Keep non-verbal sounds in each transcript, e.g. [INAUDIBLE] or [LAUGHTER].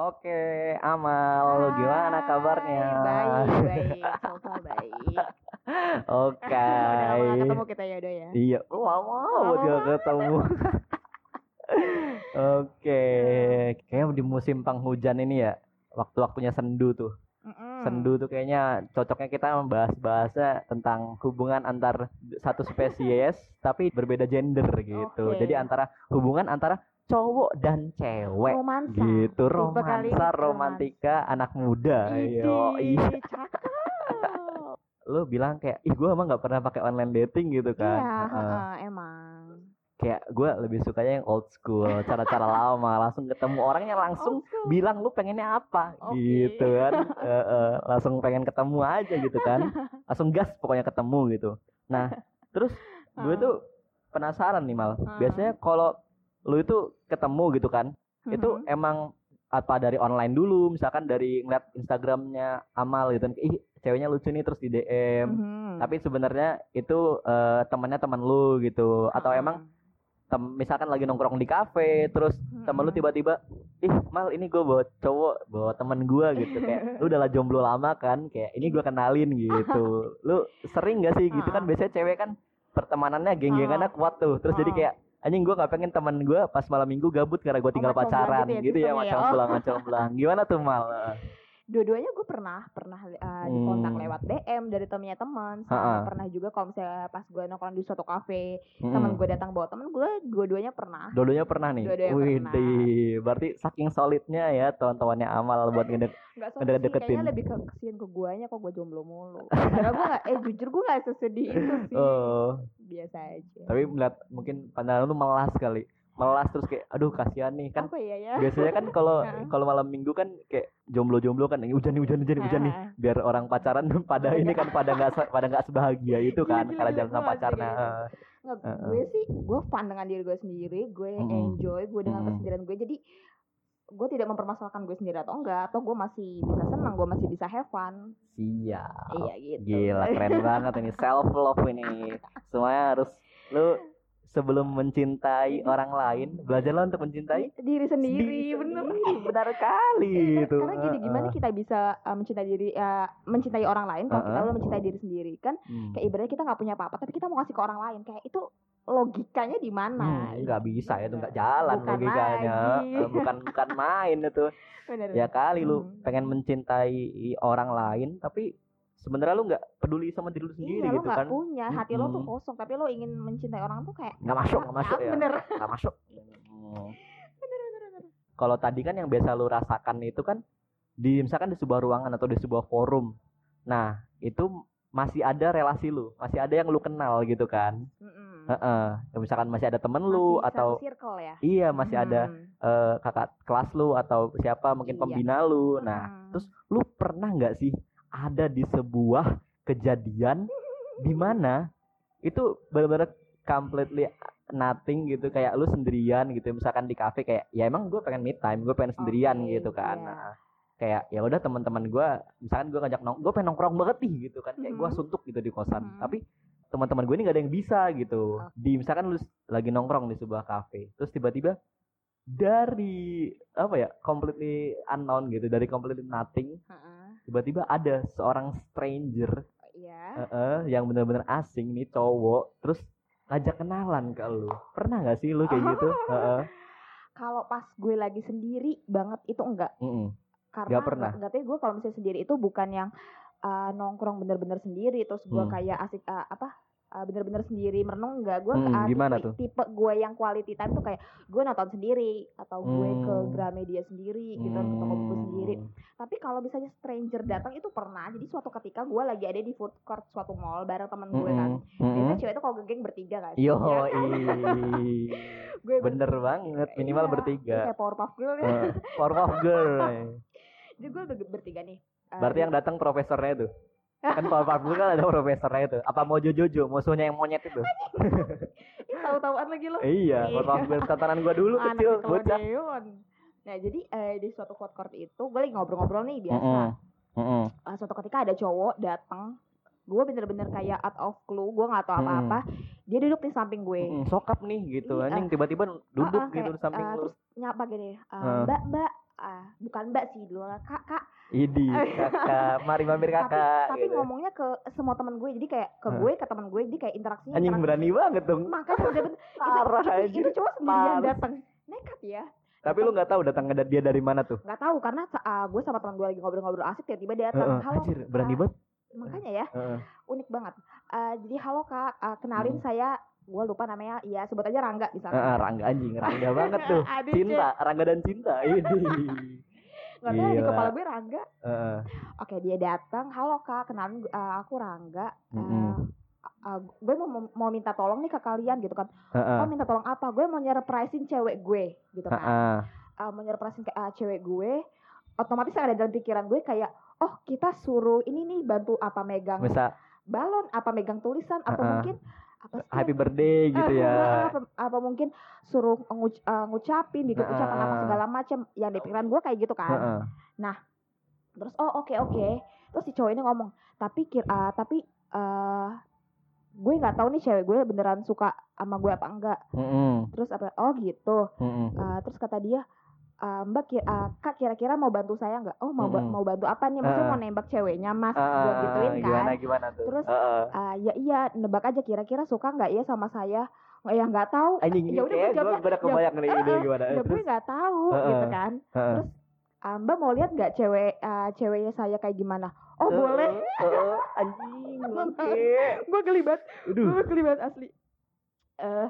Oke, Amal, gimana kabarnya? Baik, [LAUGHS] baik, so far baik. Oke. Udah lama ketemu kita ya udah ya. Iya, lama banget gak ketemu. [LAUGHS] Oke, kayaknya di musim penghujan ini ya, waktu-waktunya sendu tuh. Mm-mm. Sendu tuh kayaknya cocoknya kita membahas-bahasnya tentang hubungan antar satu spesies tapi berbeda gender gitu. Oke. Jadi antara hubungan antara cowok dan cewek. Romansa. gitu, romansa, ini romantika anak muda. Yo, [LAUGHS] lu bilang kayak ih gue emang nggak pernah pakai online dating gitu kan? Iya, Heeh. heeh, emang. kayak gue lebih sukanya yang old school cara-cara [LAUGHS] lama langsung ketemu orangnya langsung bilang lu pengennya apa Oke. gitu kan? [LAUGHS] Heeh, langsung pengen ketemu aja gitu kan? Langsung gas pokoknya ketemu gitu. Nah terus gue tuh penasaran nih mal. Biasanya kalau lu itu ketemu gitu kan itu Mhm. emang apa dari online dulu misalkan dari ngeliat Instagramnya Amal gitu kan ih ceweknya lucu nih terus di DM Mhm. tapi sebenarnya itu eh, temannya teman lu gitu atau Heeh. emang tem- misalkan lagi nongkrong di kafe terus temen lu Mm-mm. tiba-tiba ih mal ini gue bawa cowok bawa temen gue gitu kayak lu udah lah jomblo lama kan kayak ini gue kenalin gitu [LAUGHS] lu sering gak sih gitu kan Ah. biasanya cewek kan pertemanannya geng-gengannya kuat tuh terus jadi Ah. kayak anjing gue gak pengen temen gue pas malam minggu gabut karena gue tinggal belang pacaran gitu ya gitu ya ya? macam Oh. belang macam belang gimana tuh mal dua-duanya gue pernah pernah uh, dikontak Hmm. lewat DM dari temennya teman pernah juga kalau misalnya pas gue nongkrong di suatu kafe Mm-mm. temen gue datang bawa temen gue dua-duanya pernah Dua-duanya pernah nih. Dua-duanya Wih, pernah. berarti saking solidnya ya teman-temannya Amal buat [LAUGHS] ngedek. sih deketin. kayaknya lebih ke kesian ke guanya kok gue jomblo mulu padahal gue nggak eh jujur gue nggak sesedih itu sih Oh, biasa aja tapi melihat mungkin pandangan lu melas kali. Melas terus kayak aduh kasihan nih. Kan apa ya ya. biasanya kan kalau [LAUGHS] kalau malam minggu kan kayak jomblo-jomblo kan "Ih, hujan nih hujan hujan nih, hujan nih biar orang pacaran [LAUGHS] pada ini kan pada nggak pada nggak sebahagia [LAUGHS] itu kan Iya, karena iya, jalan sama pacarnya. Nggak, gue sih gue fun dengan diri gue sendiri gue Mm-mm. enjoy gue dengan Mm-mm. kesendirian gue. Jadi gue tidak mempermasalahkan gue sendiri atau enggak atau gue masih bisa senang gue masih bisa have fun. Siap. Iya gitu. Gila keren banget ini self love ini. Semuanya harus lu sebelum mencintai orang lain, belajarlah untuk mencintai diri sendiri bener [LAUGHS] sendiri. Benar kali Iya, itu. karena gini gimana kita bisa uh, mencintai diri uh, mencintai orang lain kalau kita Heeh. udah mencintai diri sendiri kan Hmm. kayak ibaratnya kita nggak punya apa-apa tapi kita mau kasih ke orang lain kayak itu logikanya di mana Hmm, nggak bisa ya itu nggak jalan Bukan logikanya lagi. Eh, bukan bukan main itu [LAUGHS] bener ya kali lu Hmm. pengen mencintai orang lain tapi sebenarnya lu nggak peduli sama diri lu sendiri iya lo gitu nggak kan punya hati lo tuh kosong tapi lo ingin mencintai orang tuh kayak nggak masuk nggak masuk ya bener nggak masuk [LAUGHS] Hmm. kalau tadi kan yang biasa lu rasakan itu kan di misalkan di sebuah ruangan atau di sebuah forum nah itu masih ada relasi lu masih ada yang lu kenal gitu kan Mm-mm. Heeh. Ya, misalkan masih ada temen lu Masih atau satu circle ya iya masih ada Mm. eh, kakak kelas lu atau siapa mungkin Iya. pembina lu nah Mm. terus lu pernah nggak sih ada di sebuah kejadian di mana itu benar-benar completely nothing gitu kayak lu sendirian gitu misalkan di kafe kayak ya emang gue pengen me time gue pengen sendirian Oke, gitu kan iya. Nah, kayak ya udah teman-teman gue misalkan gue ngajak nong gue pengen nongkrong banget nih gitu kan kayak gue Mhm. suntuk gitu di kosan Mhm. tapi teman-teman gue ini gak ada yang bisa gitu Oh. di misalkan lu lagi nongkrong di sebuah kafe terus tiba-tiba dari apa ya completely unknown gitu dari completely nothing Heeh. Tiba-tiba ada seorang stranger Iya. eh, eh, yang benar-benar asing nih cowok terus ngajak kenalan ke lu pernah nggak sih lu kayak gitu [LAUGHS] Heeh. Kalau pas gue lagi sendiri banget itu enggak Mm-mm. karena Nggak pernah? nggak tahu gue kalau misalnya sendiri itu bukan yang uh, nongkrong bener-bener sendiri terus gue Hmm. kayak asik uh, apa uh, bener-bener sendiri merenung enggak gue Hmm, gimana tipe, tuh? tipe gue yang quality time tuh kayak gue nonton sendiri atau gue ke Hmm. Gramedia sendiri gitu ke toko buku sendiri Hmm. tapi kalau misalnya stranger datang itu pernah jadi suatu ketika gue lagi ada di food court suatu mall bareng temen gue kan Mm-mm. Mm-mm. biasanya cewek itu kalau geng bertiga kan Yo, Ya kan? [LAUGHS] gue bener banget minimal Iya, bertiga. kayak Powerpuff Girl ya Eh, Powerpuff Girl. [LAUGHS] jadi gue ber- bertiga nih Uh, Berarti yang datang profesornya itu. Kan Powerpuff Girl kan ada profesornya itu. Apa mau Jojo musuhnya yang monyet itu? Ih, tahu-tahuan lagi lo iya, Iya. Powerpuff Girl tatanan gua dulu Anak kecil bocah. Nah jadi eh, di suatu food court itu gue lagi ngobrol-ngobrol nih biasa. Mm-mm. Mm-mm. Eh, suatu ketika ada cowok datang, gue bener-bener kayak out of clue, gue nggak tahu Mm. apa-apa. Dia duduk di samping gue, Mm-mm, sokap nih gitu. Iya. Anjing tiba-tiba duduk Ah, ah, gitu di samping lu. terus nyapa gini, Ah. Mbak Mbak, ah, bukan mbak sih dulu kak kak Idi, kakak, mari mampir tapi kakak. tapi gitu. ngomongnya ke semua teman gue jadi kayak ke gue ke teman gue jadi kayak interaksinya Anjing interaksi. berani banget dong. makanya udah bener [LAUGHS] Parah itu, anjir. itu cowok sendirian datang nekat ya Tapi lu nggak tahu datang dia dari mana tuh? nggak tahu karena ah, gue sama teman gue lagi ngobrol-ngobrol asik tiba-tiba dia datang Heeh, halo anjir, berani Kak." banget. makanya ya Heeh. unik banget Ah, jadi halo kak Ah, kenalin Hmm. saya gue lupa namanya ya sebut aja Rangga misalnya Heeh, Rangga anjing, Rangga [LAUGHS] banget tuh. Cinta, Rangga dan cinta. [LAUGHS] Ini. tahu di kepala gue Rangga Heeh. oke dia datang halo kak kenalin ah, aku Rangga Ah, Mm-mm. ah, gue mau mau minta tolong nih ke kalian gitu kan Heeh. oh minta tolong apa gue mau nyerpresin cewek gue gitu kan Heeh. uh, mau nyerpresin ke uh, cewek gue otomatis ada dalam pikiran gue kayak oh kita suruh ini nih bantu apa megang Bisa balon apa megang tulisan atau Uh-uh. mungkin apa sih happy birthday gitu Ah, ya. apa, apa mungkin suruh nguc- uh, ngucapin bikin Uh-uh. ucapan apa segala macam yang di pikiran gue kayak gitu kan Heeh. terus oh oke oke terus si cowok ini ngomong tapi kir ah, tapi eh gue nggak tahu nih cewek gue beneran suka sama gue apa enggak Heeh. terus apa oh gitu Heeh. Eh, terus kata dia "Eh, mbak ki- eh, kak kira-kira mau bantu saya nggak oh mau Mm-mm. mau bantu apa nih maksudnya Eh. mau nembak ceweknya mas Ah, gue gituin kan gimana gimana tuh? Terus, Heeh. Ah, ya iya nebak aja kira-kira suka nggak ya sama saya Oh, ya nggak tahu anjing ya udah gue kayak gue udah kebayang nih ini Heeh, gimana. ya gue nggak tahu Heeh. gitu kan heeh. terus "Ah, mbak mau lihat nggak cewek ah, ceweknya saya kayak gimana oh boleh Heeh, [LAUGHS] anjing. Oke. gue gelibat Aduh. gue gelibat asli eh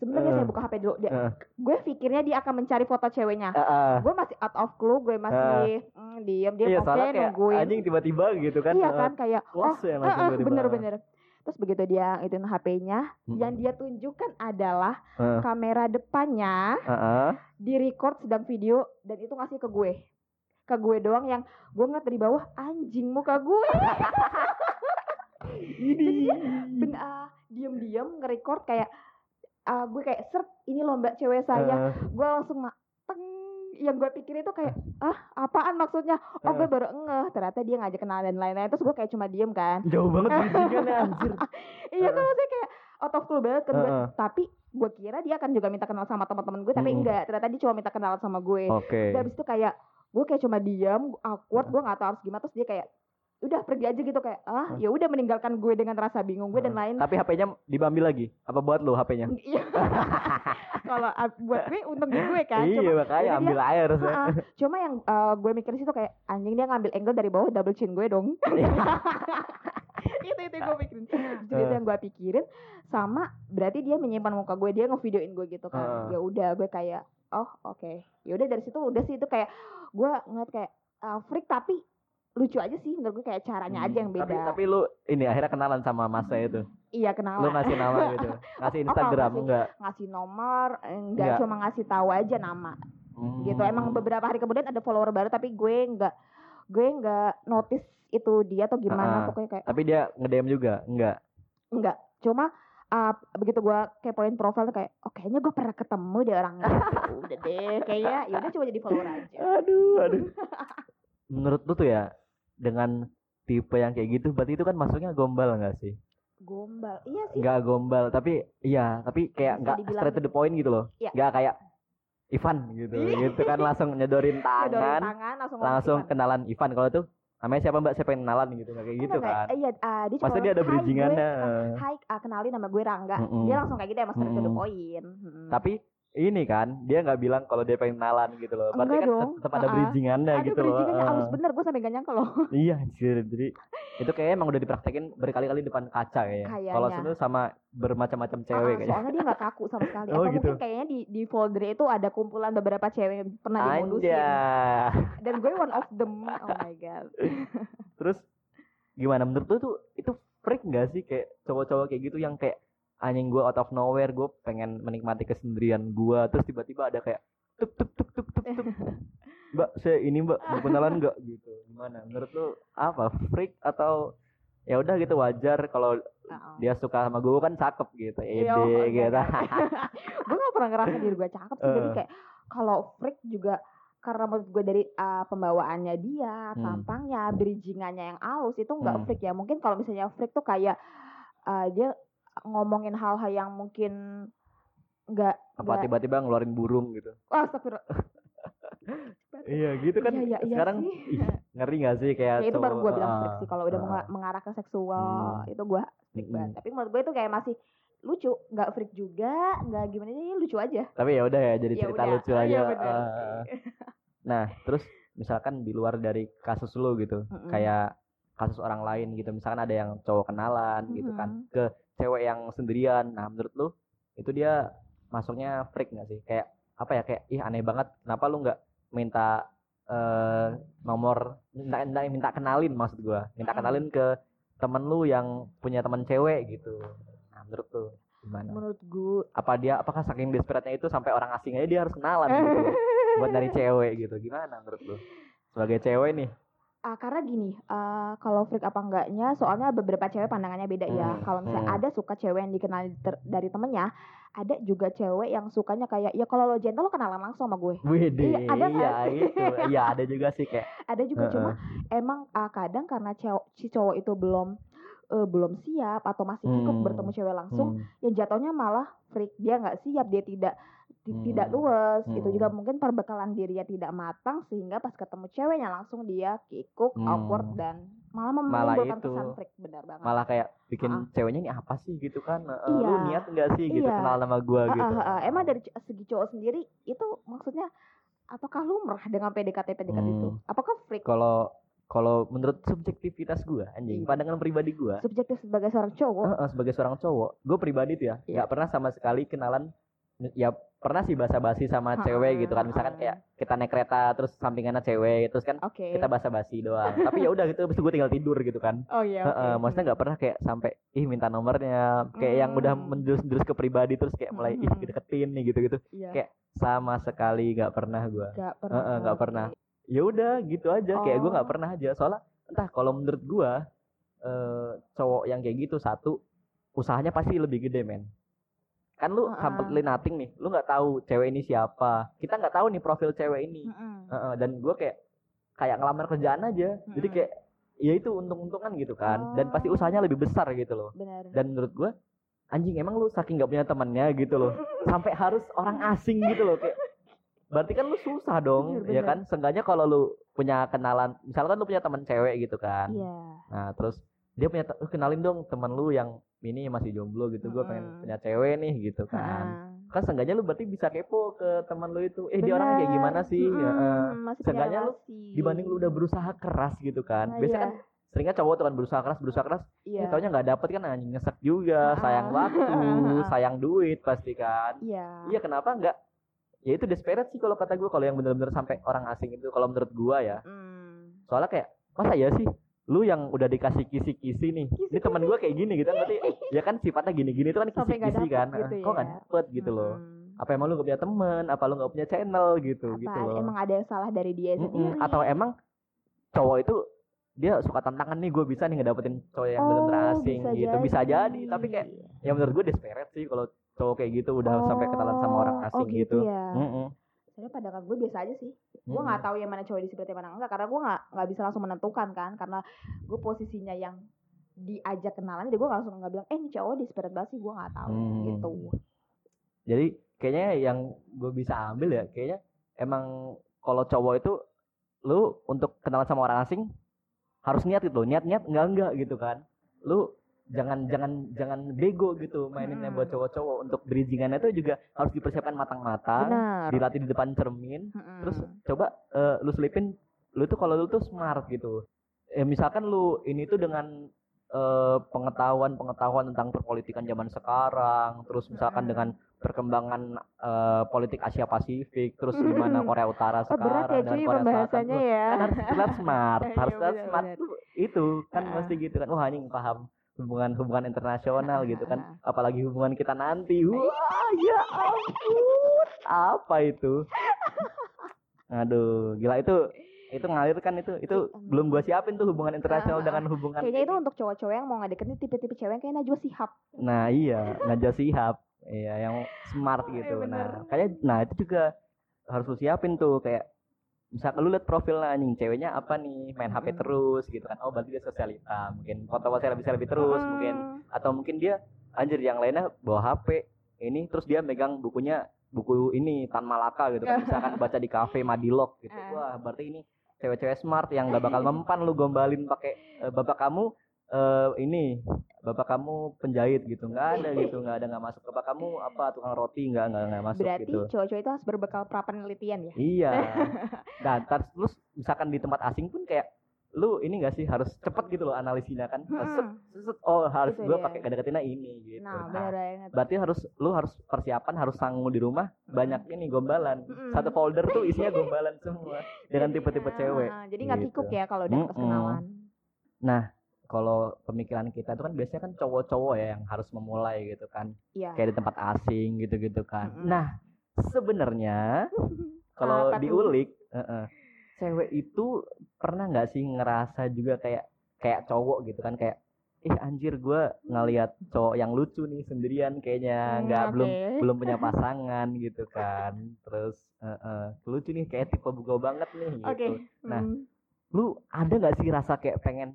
sebenarnya Eh. saya buka hp dulu dia Eh. gue pikirnya dia akan mencari foto ceweknya Heeh. gue masih out of clue gue masih mm, diem dia Iya, oke kayak nungguin anjing tiba-tiba gitu kan. iya kan kayak oh Los ya langsung heeh, tiba-tiba. bener-bener terus begitu dia itu HP-nya Mm. yang dia tunjukkan adalah Heeh. kamera depannya Heeh. di record sedang video dan itu ngasih ke gue ke gue doang yang gue ngeliat dari bawah anjing muka gue [LAUGHS] jadi dia ben ah, diem-diem nge-record kayak ah, gue kayak seret ini loh mbak cewek saya Heeh. gue langsung mak teng yang gue pikir itu kayak ah apaan maksudnya oh gue baru ngeh ternyata dia ngajak kenalan dan lain-lain terus gue kayak cuma diem kan Jauh banget anjir. [LAUGHS] iya kan Heeh. maksudnya kayak out of clue banget kan gue Heeh. tapi gue kira dia akan juga minta kenal sama teman-teman gue tapi enggak ternyata dia cuma minta kenalan sama gue Oke. Udah habis itu kayak gue kayak cuma diam awkward gue nggak tahu harus gimana terus dia kayak udah pergi aja gitu kayak ah ya udah meninggalkan gue dengan rasa bingung gue dan lain Tapi HP-nya diambil lagi. Apa buat lu HP-nya? [LAUGHS] Iya. kalau buat gue untung di gue kan iya cuma, makanya ambil air harusnya. ah, cuma yang eh, gue mikir sih tuh kayak anjing dia ngambil angle dari bawah double chin gue dong [LAUGHS] [LAUGHS] itu itu yang gue pikirin jadi itu yang gue pikirin sama berarti dia menyimpan muka gue dia ngevideoin gue gitu kan Heeh. ya udah gue kayak oh oke ya udah dari situ udah sih itu kayak gue ngeliat kayak ah, freak tapi lucu aja sih menurut gue kayak caranya aja yang Hmm, beda Tapi tapi lu ini akhirnya kenalan sama masnya itu. iya kenalan Lu ngasih nama [LAUGHS] gitu. Ngasih Oh, Instagram ngasih- enggak? ngasih nomor eh, enggak Enggak. cuma ngasih tahu aja nama Hmm. gitu emang beberapa hari kemudian ada follower baru tapi gue enggak gue enggak notice itu dia atau gimana Ah. pokoknya kayak Tapi dia nge-DM juga? Enggak. enggak cuma ah, begitu gue kepoin profil tuh kayak oh kayaknya gue pernah ketemu deh orangnya Ya [LAUGHS] udah deh kayaknya ya udah coba jadi follower aja Aduh, aduh. [LAUGHS] Menurut lu tuh ya dengan tipe yang kayak gitu berarti itu kan masuknya gombal enggak sih? gombal iya sih Enggak gombal, tapi iya, tapi kayak dibilang straight to the point gitu loh. Iya. Enggak kayak Ivan gitu. Iya. gitu kan langsung nyedorin [LAUGHS] tangan, tangan langsung langsung Ivan. kenalan Ivan kalau tuh namanya siapa Mbak? Siapa yang kenalan gitu kayak gitu Enggak, enggak. kan. Iya ah, dia cuma Pasti dia ada "Hai, gue," bridgingannya. ah, Hai, ah, kenalin nama gue Rangga. Mm-mm. Dia langsung kayak gitu emang straight to the point. Mm-mm. Tapi ini kan dia nggak bilang kalau dia pengen kenalan gitu loh. Berarti Enggak kan dong. tetap ada bridgingannya Aduh, gitu loh. bridgingannya halus Heeh. bener, gue sampai gak nyangka loh. [LAUGHS] Iya anjir. Jadi itu kayaknya emang udah dipraktekin berkali-kali depan kaca kayaknya. Kayaknya. Kalau itu sama bermacam-macam cewek Ah, kayaknya. soalnya dia gak kaku sama sekali. [LAUGHS] Oh, Atau gitu. mungkin kayaknya di, di folder itu ada kumpulan beberapa cewek yang pernah dimodusin. [LAUGHS] Dan gue one of them. Oh my god. Terus gimana menurut lu tuh itu freak gak sih kayak cowok-cowok kayak gitu yang kayak anjing gue out of nowhere gue pengen menikmati kesendirian gue terus tiba-tiba ada kayak tuk tuk tuk tuk tuk tuk [LAUGHS] mbak saya ini mbak mau kenalan nggak gitu gimana menurut lu apa freak atau ya udah gitu wajar kalau Uh-uh. dia suka sama gue kan cakep gitu Iya, ede oh, enggak, gitu enggak. gue gak pernah ngerasa diri gue cakep sih. Jadi Eh. kayak kalau freak juga karena menurut gue dari uh, pembawaannya dia, Hmm. tampangnya, bridgingannya yang halus itu nggak Hmm. freak ya. Mungkin kalau misalnya freak tuh kayak uh, dia ngomongin hal-hal yang mungkin nggak apa tiba-tiba ngeluarin burung gitu astagfirullah. [LAUGHS] iya gitu kan Iya, iya, iya sekarang sih. [LAUGHS] ih, ngeri gak sih kayak ya itu baru gue bilang ah, strict sih kalau udah ah. menga- mengarah ke seksual itu gue strict Mm-mm. banget tapi menurut gue itu kayak masih lucu nggak freak juga nggak gimana ya lucu aja tapi ya udah ya jadi Ya cerita udah. lucu Oh, aja [LAUGHS] iya sih. nah terus misalkan di luar dari kasus lu gitu Mm-mm. kayak kasus orang lain gitu misalkan ada yang cowok kenalan gitu kan ke cewek yang sendirian. Nah menurut lu itu dia masuknya freak nggak sih? Kayak apa ya? Kayak ih aneh banget. Kenapa lu nggak minta eh nomor minta, minta minta kenalin maksud gua. Minta Mm. kenalin ke temen lu yang punya teman cewek gitu. Nah menurut lu gimana? Menurut gue apa dia apakah saking desperate-nya itu sampai orang asing aja dia harus kenalan gitu? [LAUGHS] Buat dari cewek gitu. Gimana menurut lu? Sebagai cewek nih Ah, karena gini, eh, kalau freak apa enggaknya, soalnya beberapa cewek pandangannya beda ya. Hmm, Kalau misalnya hmm. ada suka cewek yang dikenal ter- dari temennya, ada juga cewek yang sukanya kayak, ya kalau lo gentle lo kenalan langsung sama gue. Wede, Iya, ada iya sih? itu, [LAUGHS] iya ada juga sih kayak Ada juga cuma emang ah, kadang karena cewek si cowok itu belum eh, belum siap atau masih kikuk Hmm. bertemu cewek langsung, hmm, yang jatuhnya malah freak dia nggak siap, dia tidak ti- Hmm. tidak luwes. Itu Hmm. juga mungkin perbekalan dirinya tidak matang sehingga pas ketemu ceweknya langsung dia kikuk, Hmm. awkward dan malah mem- Malah menimbulkan itu. kesan freak benar banget. malah kayak bikin Ah. ceweknya ini apa sih gitu kan lu Iya. niat enggak sih gitu Iya. kenal sama gua gitu ah, ah, ah. Emang dari segi cowok sendiri itu maksudnya apakah lumrah dengan PDKT PDKT itu? Hmm. Apakah freak kalau kalau menurut subjektivitas gua anjing Iya. pandangan pribadi gua subjektif sebagai seorang cowok? eh, eh, sebagai seorang cowok gue pribadi tuh ya Iya. nggak pernah sama sekali kenalan ya pernah sih basa-basi sama cewek gitu kan misalkan kayak kita naik kereta terus sampingannya cewek terus kan Oke. kita basa-basi doang tapi ya udah gitu habis itu gue tinggal tidur gitu kan Oh iya. Heeh, oke. maksudnya nggak pernah kayak sampai ih minta nomornya kayak yang udah Hmm. menjurus-jurus ke pribadi terus kayak mulai ih Hmm. deketin nih gitu-gitu Iya. kayak sama sekali nggak pernah gua Nggak pernah. Nggak oke. pernah. ya udah gitu aja kayak gua nggak Oh. pernah aja soalnya entah kalau menurut gua eh cowok yang kayak gitu satu usahanya pasti lebih gede men kan lu completely nothing nih lu nggak tahu cewek ini siapa. Kita nggak tahu nih profil cewek ini. Mm-mm. Heeh, dan gua kayak kayak ngelamar kerjaan aja. Jadi kayak ya itu untung-untungan gitu kan. Dan pasti Oh. usahanya lebih besar gitu loh. Benar. dan menurut gua anjing emang lu saking nggak punya temannya gitu loh. [LAUGHS] Sampai harus orang asing gitu loh kayak. Berarti kan lu susah dong Bener, ya kan? Seenggaknya kalau lu punya kenalan misalkan lu punya teman cewek gitu kan. Iya. nah terus dia punya "Eh, kenalin dong teman lu yang ini masih jomblo gitu gua pengen Mm-mm. punya cewek nih gitu kan Heeh. kan seenggaknya lu berarti bisa kepo ke teman lu itu eh dia orangnya kayak gimana sih Ya, eh. masih punya Seenggaknya lu dibanding lu udah berusaha keras gitu kan Nah, biasanya iya. kan seringnya cowok tuh kan berusaha keras berusaha keras Iya. Eh, taunya nggak dapet kan anjing nyesek juga, Ah. sayang waktu, [LAUGHS] sayang duit pasti kan. Iya. Iya kenapa nggak? Ya itu desperate sih kalau kata gue kalau yang bener-bener sampai orang asing itu kalau menurut gua ya. Mm. Soalnya kayak masa ya sih lu yang udah dikasih kisi-kisi nih, ini teman gua kayak gini gitu kan berarti ya kan sifatnya gini-gini itu kan kisi-kisi kan. gitu Eh, Kok ya. dapet gitu loh. Mm. Apa emang lu gak punya temen? Apa lu gak punya channel gitu Apa gitu loh. emang ada yang salah dari dia sendiri? Atau emang cowok itu dia suka tantangan nih gue bisa nih ngedapetin cowok yang Oh, asing gitu bisa jadi tapi kayak ya menurut gue desperate sih kalau cowok kayak gitu udah sampai kenalan sama orang Oh, asing oh gitu. ya. Mm-mm. Sebenarnya pandangan gue biasa aja sih. Gue Mm-mm. nggak tahu yang mana cowok desperate yang mana enggak karena gue nggak nggak bisa langsung menentukan kan karena gue posisinya yang diajak kenalan jadi gue langsung nggak bilang eh ini cowok desperate banget sih gue nggak tahu Hmm. gitu. Jadi kayaknya yang gue bisa ambil ya kayaknya emang kalau cowok itu lu untuk kenalan sama orang asing harus niat gitu, niat-niat enggak enggak gitu kan. Lu jangan jangan jangan bego gitu maininnya Mm-mm. buat cowok-cowok untuk bridgingannya itu juga harus dipersiapkan matang-matang, dilatih di depan cermin, Mm-mm. terus coba eh, lu selipin lu tuh kalau lu tuh smart gitu eh, misalkan lu ini tuh dengan eh, pengetahuan pengetahuan tentang perpolitikan zaman sekarang terus misalkan Mm-mm. dengan perkembangan eh, politik Asia Pasifik terus gimana [LAUGHS] Korea Utara Oh sekarang ya dengan cuy Korea Selatan ya. kan harus smart [LAUGHS] Iya, harus smart tuh itu kan Ah. pasti gitu kan wah anjing paham hubungan hubungan internasional gitu kan. Apalagi hubungan kita nanti. Wah ya ampun. Apa itu? Aduh gila. Itu itu ngalir kan itu. Itu Ih, belum gua siapin tuh hubungan internasional dengan hubungan Kayaknya itu untuk cowok-cowok yang mau ngadeketin tipe-tipe cewek yang kayak Najwa Shihab. nah iya. Najwa Shihab. Iya yang smart Oh, gitu. Iya bener. nah kayak nah itu juga harus lu siapin tuh. Kayak misalkan lu liat profilnya anjing ceweknya apa nih main HP terus gitu kan oh berarti dia sosialita mungkin foto selfie selfie terus mungkin Hmm. atau mungkin dia anjir yang lainnya bawa HP ini terus dia megang bukunya buku ini Tan Malaka gitu kan misalkan baca di kafe Madilog gitu Ah. wah berarti ini cewek-cewek smart yang gak bakal mempan lu gombalin pakai eh, bapak kamu eh ini bapak kamu penjahit gitu nggak ada gitu nggak ada nggak masuk bapak kamu apa tukang roti nggak nggak nggak masuk Berarti gitu cowok-cowok itu harus berbekal pra penelitian ya. iya [LAUGHS] dan terus misalkan di tempat asing pun kayak lu ini gak sih harus cepet gitu loh analisinya kan Set, Hmm. set, oh harus Itu gue pakai deketinnya ini gitu Nah, Nah, berarti harus lu harus persiapan harus sanggup di rumah banyak ini gombalan Mm-mm. satu folder tuh isinya gombalan semua [LAUGHS] dengan tipe-tipe cewek Jadi nggak gitu. kikuk ya kalau udah Mm-mm. kenalan. Kalau pemikiran kita itu kan biasanya kan cowok-cowok ya yang harus memulai gitu kan Iya. kayak di tempat asing gitu-gitu kan Mm-mm. nah sebenarnya [LAUGHS] kalau diulik eh-eh, cewek itu pernah nggak sih ngerasa juga kayak kayak cowok gitu kan kayak ih anjir gue ngelihat cowok yang lucu nih sendirian kayaknya Hmm, nggak belum oke. [LAUGHS] belum punya pasangan gitu kan terus eh-eh, lucu nih kayak tipe gue banget nih gitu Oke. Nah, hmm. lu ada nggak sih rasa kayak pengen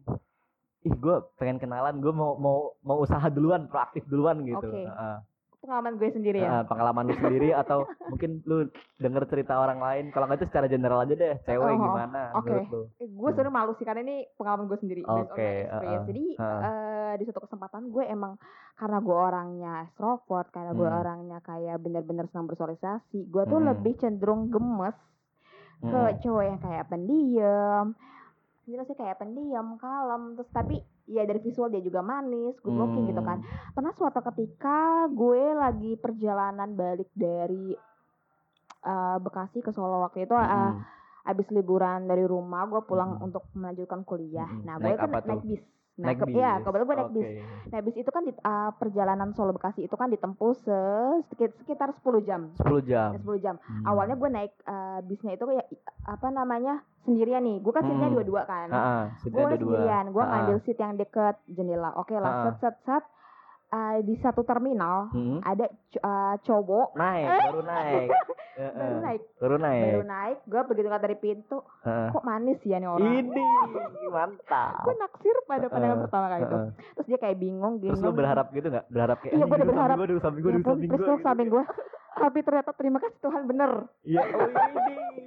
ih gue pengen kenalan gue mau mau mau usaha duluan proaktif duluan gitu Oke. Heeh. pengalaman gue sendiri ya. Pengalaman lu sendiri atau [LAUGHS] mungkin lu denger cerita orang lain kalau nggak itu secara general aja deh cewek Oh, gimana oke. menurut lu Eh, gue sebenarnya malu sih karena ini pengalaman gue sendiri Oke, experience. uh-uh, Jadi uh-uh. eh, di suatu kesempatan gue emang karena gue orangnya extrovert, karena gue Hmm. orangnya kayak bener-bener senang bersosialisasi, gue tuh Hmm. lebih cenderung gemes ke Mm-mm. cowok yang kayak pendiam. Jelasnya kayak pendiam, kalem, terus tapi ya dari visual dia juga manis, good looking gitu kan. Hmm. Pernah suatu ketika gue lagi perjalanan balik dari eh, Bekasi ke Solo waktu itu eh, Mm-mm. abis liburan dari rumah gue pulang Mm-mm. untuk melanjutkan kuliah. Mm-mm. Nah, Naik gue kan naik bis. Nah, naik ke- bis ya, kebetulan gue naik bis. Oke. Nah, bis itu kan di uh, perjalanan Solo Bekasi itu kan ditempuh se- sekit- sekitar 10 jam. 10 jam Ya, 10 jam. Hmm. Awalnya gue naik uh, bisnya itu ya apa namanya? sendirian nih. Gue kan seatnya Hmm. dua-dua kan. Gue sendirian. Gue ngambil seat yang deket jendela. Oke lah, Ah, ah. set set set. Uh, di satu terminal Hmm. ada uh, cowok [LAUGHS] naik baru naik baru naik, baru naik baru naik. Gue begitu keluar dari pintu, Heeh. kok manis ya nih orang. ini mantap gue naksir pada pandangan Heeh, pertama kali itu. Terus dia kayak bingung gini terus lu berharap gitu nggak berharap kayak Iya, "Anjing, gua udah duduk berharap. gua, duduk samping Ya terus gua tuh gitu. samping gue tapi ternyata terima kasih Tuhan bener Iya, oh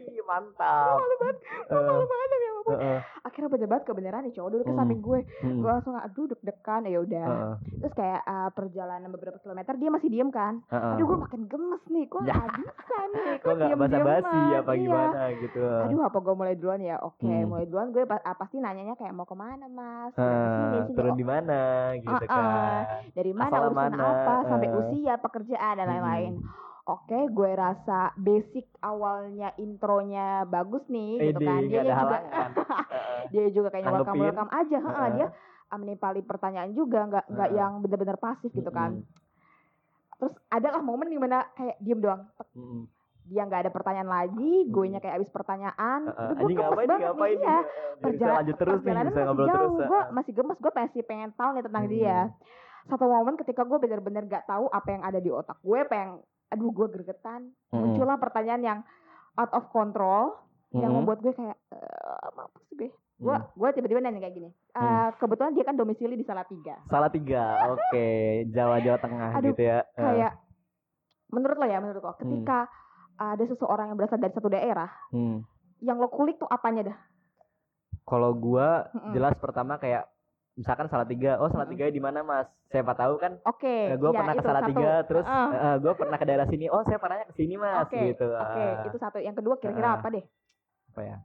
ini mantap. malu banget Eh, malu banget ya ampun Heeh. akhirnya bener banget kebenaran nih cowok duduk ke Hmm. samping gue Hmm. gue langsung aduh deg-degan ya udah Heeh. terus kayak uh, perjalanan beberapa kilometer dia masih diem kan Heeh. aduh gue makin gemes nih kok Ya. bisa nih [LAUGHS] Kok nggak diem-dieman? basa-basi apa Iya. gimana gitu. aduh apa gue mulai duluan ya oke Hmm. mulai duluan gue pa- ah, pasti nanyanya kayak mau ke mana mas sini turun Oh, di mana gitu kan. dari mana Asal urusan mana, apa sampai eh. usia pekerjaan dan Hmm. Oke gue rasa basic awalnya intronya bagus nih gitu Ede, kan dia ada juga [LAUGHS] dia juga kayaknya welcome welcome aja Heeh, Heeh. dia menimpali pertanyaan juga nggak nggak Heeh. yang bener-bener pasif gitu kan Mm-mm. terus ada lah momen di mana kayak diem doang Mm-mm. dia nggak ada pertanyaan lagi gue nya kayak abis pertanyaan. Aduh, gue ngapain banget ngapain nih nih? iya Heeh, biar bisa Perjala- lanjut terus nih, perjalanan bisa masih ngobrol jauh. terus. gue masih gemes gue masih pengen tahu nih tentang dia satu momen ketika gue bener-bener gak tahu apa yang ada di otak gue pengen aduh gue gregetan Mm-mm. muncullah pertanyaan yang out of control yang Mm-mm. membuat gue kayak eh mampus gue gue Mm. gue tiba-tiba nanya kayak gini Eh, Hmm. kebetulan dia kan domisili di Salatiga Salah tiga, oke. Jawa Jawa Tengah Aduh, gitu ya. Heeh. kayak menurut lo ya menurut lo ketika ada seseorang yang berasal dari satu daerah Hmm. yang lo kulik tuh apanya dah Kalau Mm-mm. jelas pertama kayak misalkan salah tiga, oh salah tiga di mana mas? Siapa tahu kan? oke gue iya, pernah ke itu salah tiga, terus Heeh. gue pernah ke daerah sini. Oh saya pernahnya ke sini mas, Oke, gitu. oke Ah, itu satu yang kedua kira-kira Ah. apa deh apa ya?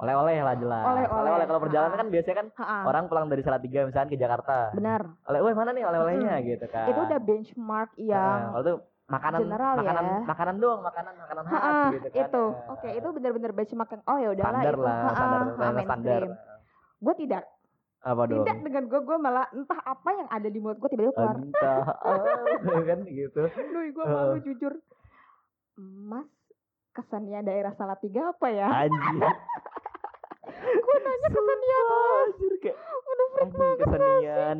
Oleh-oleh lah jelas. Oleh-oleh. Oleh-oleh kalau perjalanan kan biasanya kan Ha-ha, orang pulang dari Salatiga misalkan ke Jakarta. benar Oleh, weh mana nih oleh-olehnya gitu kan? itu udah benchmark yang kalau tuh makanan, general ya. makanan, makanan doang, makanan, makanan khas Ha-ha, gitu kan. itu Eh, oke itu benar-benar benchmark yang oh ya udahlah standar itu lah, standar, ha, standar, standar. gue tidak Apa dong? tidak dengan gue gue malah entah apa yang ada di mulut gue tiba-tiba keluar Entah, ah, [LAUGHS] [LAUGHS] kan gitu. Duh, gue malu jujur. Mas, kesannya daerah Salatiga apa ya? Anjir. [LAUGHS] gue nanya kesenian mas. Anjir kayak Udah freak banget. kesenian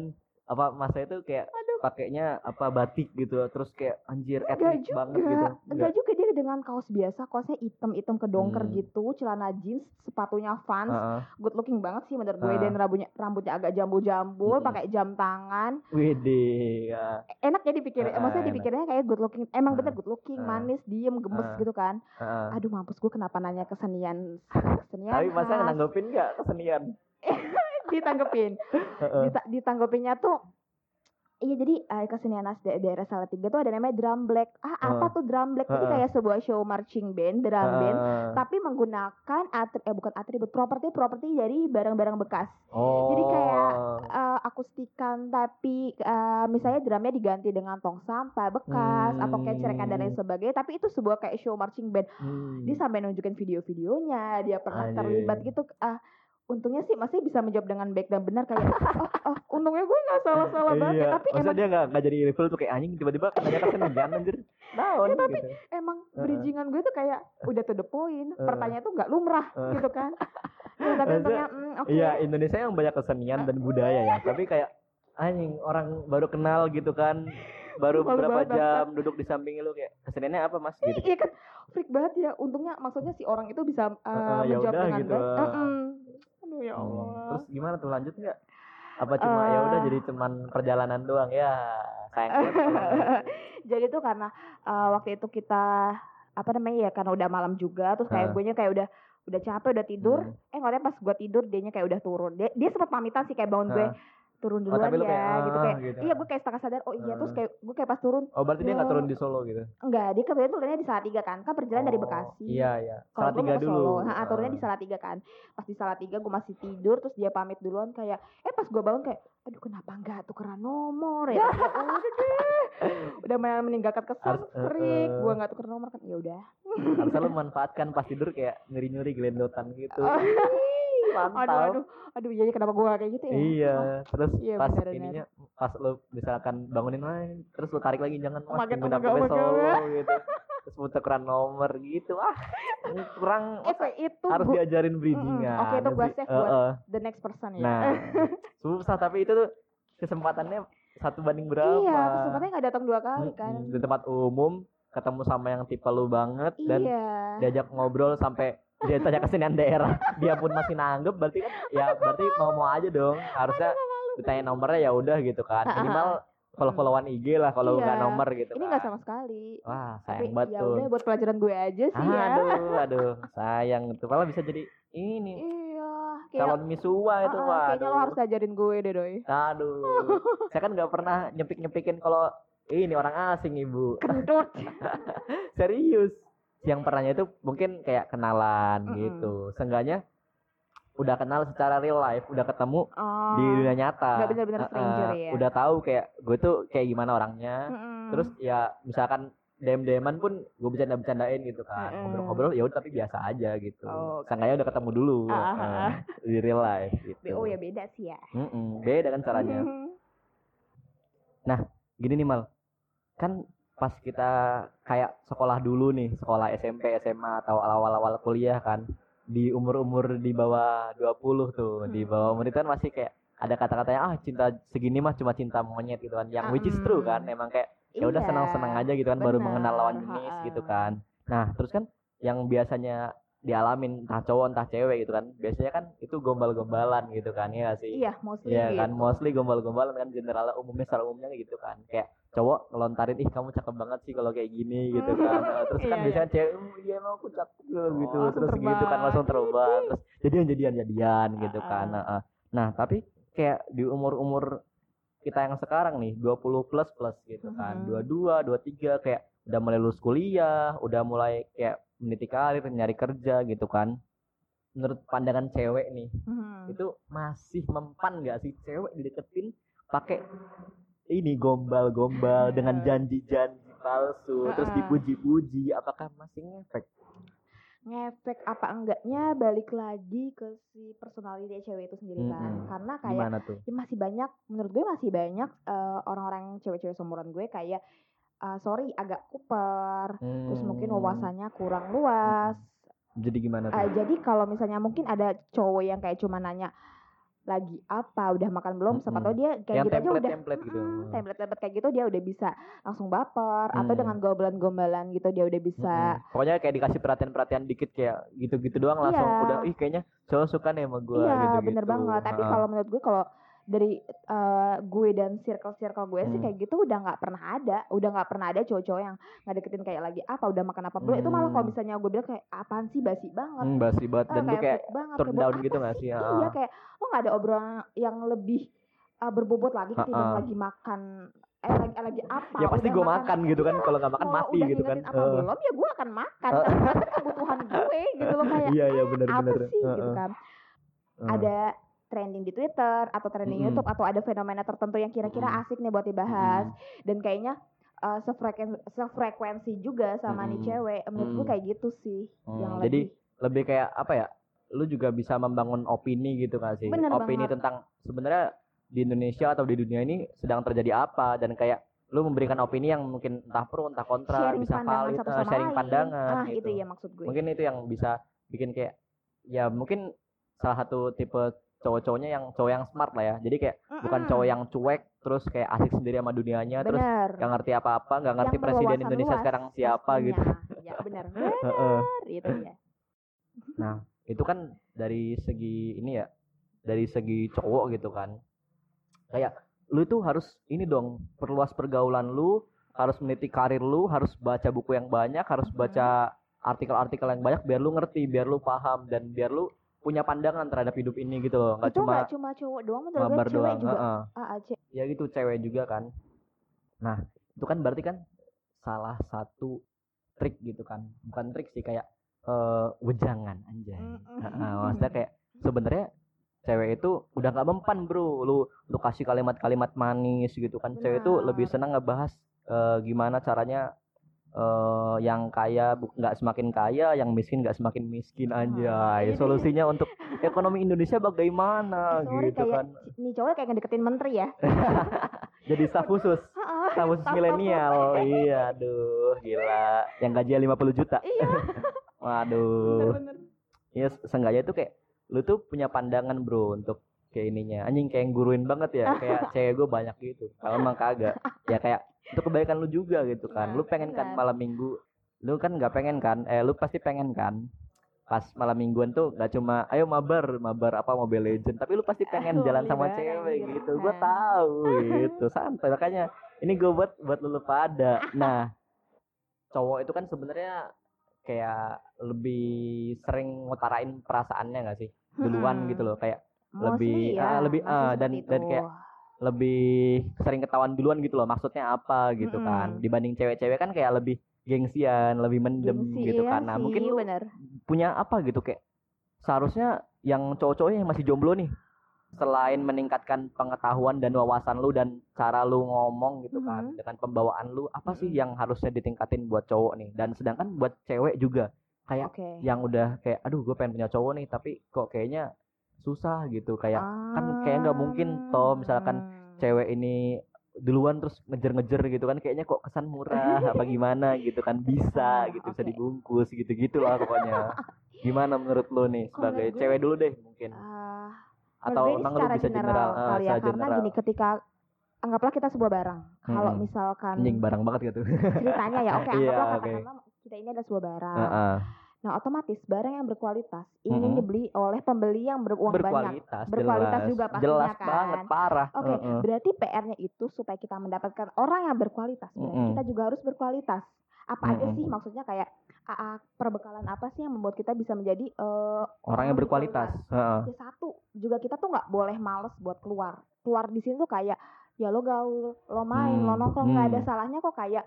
apa masa itu kayak pakainya apa batik gitu terus kayak anjir Enggak etnik juga, banget gitu enggak juga dia dengan kaos biasa, kaosnya hitam hitam kedongker Hmm. gitu, celana jeans, sepatunya Vans, Heeh. good looking banget sih menurut gue dan rambutnya rambutnya agak jambul-jambul, Mm-mm. pakai jam tangan, Widih ya. enak ya dipikir, Ah, maksudnya dipikirnya kayak good looking, emang Ah, bener good looking, ah, manis, diem, gemes ah. gitu kan. Heeh. Aduh mampus gue kenapa nanya kesenian, [LAUGHS] kesenian tapi masa nanggepin nggak kesenian [LAUGHS] ditanggepin. Dita- ditanggepinnya tuh Iya jadi eh, kesenian khas da- daerah Salatiga tuh ada namanya drum black. Ah apa tuh drum black? Jadi Heeh. kayak sebuah show marching band, drum band, Heeh. tapi menggunakan atri eh bukan atribut properti properti dari barang-barang bekas. oh jadi kayak, Eh, akustikan tapi eh, misalnya drumnya diganti dengan tong sampah bekas atau kayak cerekan dan lain Hmm. sebagainya tapi itu sebuah kayak show marching band Hmm. dia sampai nunjukin video-videonya dia pernah terlibat gitu ah untungnya sih masih bisa menjawab dengan baik dan benar kayak oh, oh untungnya gue nggak salah-salah banget ya, iya. tapi Maksudnya emang dia nggak nggak jadi level tuh kayak anjing tiba-tiba nanya kesenian anjir. Naon Ya, tapi gitu. emang bridgingan gue tuh kayak udah to the point pertanyaan tuh nggak lumrah gitu kan. Ya, tapi untungnya mm, oke. Iya Indonesia yang banyak kesenian dan budaya ya tapi kayak anjing orang baru kenal gitu kan baru Malu beberapa banget, jam duduk di samping lu kayak keseniannya apa mas? Gitu. Iya kan. Freak banget ya. Untungnya maksudnya si orang itu bisa uh, ya menjawab udah dengan gitu. baik. Mm-mm. aduh ya Hmm, Allah. terus gimana tuh lanjut nggak? Apa cuma ya udah Eh. jadi cuman perjalanan doang? Ya sayang [LAUGHS] jadi tuh karena uh, waktu itu kita apa namanya ya karena udah malam juga terus kayak Ah. gue nya kayak udah udah capek udah tidur. Hmm. eh nggak pas gue tidur dianya kayak udah turun. Dia dia sempat pamitan sih kayak bangun gue Turun Oh, duluan tapi lu ya kayak, gitu "Ah," kayak gitu. iya gue kayak setengah sadar oh iya terus Ah. kayak gue kayak pas turun oh berarti dia nggak turun di Solo gitu enggak dia kebetulan turunnya di Salatiga kan kan perjalanan dari Oh, Bekasi iya iya Salatiga dulu Solo, nah, turunnya di. Salatiga kan. Pas di Salatiga gue masih tidur, terus dia pamit duluan kayak, eh pas gue bangun kayak, aduh kenapa enggak tukeran nomor ya? Udah [LAUGHS] deh, udah meninggalkan kesan eh, freak, eh. gue nggak tuker nomor kan, ya udah. harusnya lu manfaatkan pas tidur kayak nyuri-nyuri gelendotan gitu [LAUGHS] Ih, aduh, mantap aduh, aduh, jadi kenapa gue kayak gitu ya? Iya, terus Iya, pas benar. ininya pas lu misalkan bangunin main, terus lu tarik lagi jangan mas my God, tunggu my God, sampai. Solo gitu. Terus keran nomor gitu. Ah, kurang Itu itu harus gua- diajarin bridgingan. Oke, itu gua save buat Heeh. the next person ya. Nah, [LAUGHS] susah tapi itu tuh kesempatannya satu banding berapa? iya, kesempatannya nggak datang dua kali kan. Di tempat umum ketemu sama yang tipe lu banget dan Iya. diajak ngobrol sampai dia tanya kesenian daerah. Dia pun masih nanggep berarti kan ya berarti mau mau aja dong. Harusnya ditanya nomornya ya udah gitu kan. Minimal follow followan IG lah kalau Iya. nggak nomor gitu Ini kan. nggak sama sekali. wah Tapi sayang banget ya tuh. udah buat pelajaran gue aja sih ya. aduh aduh sayang tuh. Malah bisa jadi ini. Iya, kayak calon misua itu Ah, ah, waduh kayaknya lo harus ajarin gue deh doi. aduh. Saya kan nggak pernah nyepik nyepikin kalau ini orang asing ibu. Kentut. [LAUGHS] serius yang pernahnya itu mungkin kayak kenalan Mm-mm. gitu seenggaknya udah kenal secara real life udah ketemu Oh. di dunia nyata nggak bener-bener Heeh, stranger ya. udah tahu kayak gue tuh kayak gimana orangnya Mm-mm. terus ya misalkan dem deman pun gue bercanda bercandain gitu kan Mm-mm. ngobrol-ngobrol ya udah tapi biasa aja gitu Oh, seenggaknya udah ketemu dulu ah, heeh, ah. di real life gitu BO ya beda sih ya. Mm-mm, beda kan caranya gini nih mal kan pas kita kayak sekolah dulu nih sekolah SMP SMA atau awal-awal kuliah kan di umur-umur di bawah 20 tuh di Hmm. bawah umur itu kan masih kayak ada kata-katanya ah cinta segini mah cuma cinta monyet gitu kan yang which is true kan emang kayak ya udah Iya, senang-senang aja gitu kan baru benar, mengenal lawan jenis gitu kan nah terus kan yang biasanya dialamin entah cowok entah cewek gitu kan biasanya kan itu gombal-gombalan gitu kan ya sih Iya, mostly gitu. kan, mostly gombal-gombalan kan general umumnya secara umumnya gitu kan. Kayak cowok ngelontarin ih kamu cakep banget sih kalau kayak gini gitu kan. Nah, terus kan Iya, iya. biasanya cewek, "Oh, iya emang aku cakep loh," gitu. langsung terus gitu kan terbang. langsung terbang. Terus jadian jadian jadian gitu kan. Ah. Nah, ah. nah, tapi kayak di umur-umur kita yang sekarang nih 20 plus plus gitu kan. Mhm. 22, 23 kayak udah mulai lulus kuliah, udah mulai kayak meniti karir, nyari kerja gitu kan. Menurut pandangan cewek nih, Mhm. itu masih mempan nggak sih cewek dideketin pakai ini gombal-gombal dengan janji-janji palsu terus Heeh. dipuji-puji apakah masih ngefek? Ngefek apa enggaknya? Balik lagi ke si personality cewek itu sendiri kan. Mm-mm. Karena kayak ya masih banyak menurut gue masih banyak eh, orang-orang cewek-cewek seumuran gue kayak eh, sorry agak kuper terus mungkin Hmm, wawasannya kurang luas. Jadi gimana tuh? Eh, jadi kalau misalnya mungkin ada cowok yang kayak cuma nanya lagi apa udah makan belum siapa Mm-mm. tahu dia kayak Yang gitu aja udah template-template gitu. Mm, template-template kayak gitu dia udah bisa langsung baper atau Hmm. dengan gombalan-gombalan gitu dia udah bisa Mm-mm. Pokoknya kayak dikasih perhatian-perhatian dikit kayak gitu-gitu doang langsung Iya. udah ih kayaknya cowok suka nih sama gua iya gitu bener banget tapi kalau menurut gue kalau dari eh, gue dan circle-circle gue sih Hmm. kayak gitu udah nggak pernah ada udah nggak pernah ada cowok-cowok yang nggak deketin kayak lagi apa udah makan apa belum itu malah kalau Hmm. misalnya gue bilang kayak apaan sih basi banget hmm, basi banget Ah, dan lu kayak fake banget turn kayak down gitu nggak sih? iya Ah. kayak lo nggak ada obrolan yang lebih uh, berbobot lagi ketimbang Ha-ha. lagi makan eh lagi, eh, lagi apa ya pasti gue makan gitu kan Iya, kalau nggak makan mati udah gitu kan. apa Eh. belum ya gue akan makan Eh. karena kebutuhan gue gitu loh kayak Iya iya apa benar-benar. sih gitu kan ada trending di Twitter atau trending. YouTube atau ada fenomena tertentu yang kira-kira asik nih buat dibahas dan kayaknya uh, sefrekuensi, sefrekuensi juga sama nih Mm-mm. cewek menurut gue Mm-mm. kayak gitu sih yang Hmm, jadi lebih lebih kayak apa ya? Lu juga bisa membangun opini gitu nggak sih? Bener opini banget. tentang sebenarnya di Indonesia atau di dunia ini sedang terjadi apa dan kayak lu memberikan opini yang mungkin entah pro entah kontra sharing bisa valid satu eh, sama sharing lain pandangan ah gitu. itu ya maksud gue mungkin itu yang bisa bikin kayak ya mungkin salah satu tipe cowok-cowoknya yang cowok yang smart lah ya. Jadi kayak bukan Mm-mm. cowok yang cuek terus kayak asik sendiri sama dunianya terus bener gak ngerti apa-apa gak ngerti Yang presiden Indonesia luas sekarang siapa pastinya. gitu. Ya [LAUGHS] benar. Benar itu ya. Itu kan dari segi ini ya dari segi cowok gitu kan. Kayak lu tuh harus ini dong perluas pergaulan lu harus meniti karir lu harus baca buku yang banyak harus baca artikel-artikel yang banyak biar lu ngerti biar lu paham dan biar lu punya pandangan terhadap hidup ini gitu loh. Nggak cuma nggak cuma cowok doang menurut gue cewek doang juga. heeh. ah, ce- ya gitu cewek juga kan. Nah itu kan berarti kan salah satu trik gitu kan. Bukan trik sih kayak eh wejangan anjay. Heeh, maksudnya kayak sebenarnya cewek itu udah nggak mempan bro. Lu lu kasih kalimat-kalimat manis gitu kan. Cewek itu lebih senang ngebahas eh, gimana caranya eh yang kaya nggak semakin kaya yang miskin nggak semakin miskin anjay. ini- solusinya untuk ekonomi Indonesia bagaimana sorry gitu kayak kan. nih cowok kayak ngedeketin menteri ya. [LAUGHS] Jadi staf khusus. Staf khusus milenial. [LAUGHS] Iya aduh gila. Yang gajinya 50 juta. Iya. [LAUGHS] Waduh. Bener-bener ya seenggaknya itu kayak lu tuh punya pandangan bro untuk kayak ininya. Anjing kayak guruin banget ya. Kayak cewek gue banyak gitu. Kalau emang kagak ya kayak itu kebaikan lu juga gitu kan. Nah, lu pengen kan malam minggu lu kan nggak pengen kan eh lu pasti pengen kan. Pas malam mingguan tuh gak cuma ayo mabar mabar apa mobile legend tapi lu pasti pengen Oh, jalan sama cewek gitu. Gitu gue tahu gitu santai. Makanya ini gue buat buat lu, pada nah cowok itu kan sebenarnya kayak lebih sering ngutarain perasaannya gak sih? Duluan Mm-mm. gitu loh kayak Mostly lebih, ya, ah, lebih, ah, dan- dan kayak lebih sering ketahuan duluan gitu loh maksudnya apa gitu kan Mm-mm. dibanding cewek-cewek kan kayak lebih gengsian lebih mendem Gengsi, gitu iya kan nah sih, mungkin lu bener. punya apa gitu kayak seharusnya yang cowok-cowoknya yang masih jomblo nih selain meningkatkan pengetahuan dan wawasan lu dan cara lu ngomong gitu kan Mhm. dengan pembawaan lu apa sih yang harusnya ditingkatin buat cowok nih dan sedangkan buat cewek juga kayak Oke. yang udah kayak aduh gue pengen punya cowok nih tapi kok kayaknya susah gitu kayak kan kayak nggak mungkin toh misalkan Hmm. cewek ini duluan terus ngejer-ngejer gitu kan kayaknya kok kesan murah apa [LAUGHS] gimana gitu kan bisa Ah, gitu bisa oke. dibungkus gitu gitulah pokoknya [LAUGHS] gimana menurut lo nih sebagai gue- cewek dulu deh mungkin Ah, atau emang secara bisa general, eh, kali ya karena general gini ketika anggaplah kita sebuah barang kalau misalkan anjing barang banget gitu ceritanya ya oke [LAUGHS] Iya, anggaplah oke. katakanlah kita ini adalah sebuah barang Heeh. Nah otomatis barang yang berkualitas ingin Mm-mm. dibeli oleh pembeli yang beruang banyak berkualitas Berkualitas jelas. juga pastinya jelas kan. banget parah Oke, Heeh. berarti PR-nya itu supaya kita mendapatkan orang yang berkualitas. Berarti Mm-mm. kita juga harus berkualitas. Apa aja Mm-mm. sih maksudnya kayak ah, perbekalan apa sih yang membuat kita bisa menjadi eh, orang yang berkualitas Heeh. Ya satu, juga kita tuh nggak boleh males buat keluar. Keluar di sini tuh kayak ya lo gaul, lo main, lo Hmm, nongkrong nggak ada hmm. salahnya kok kayak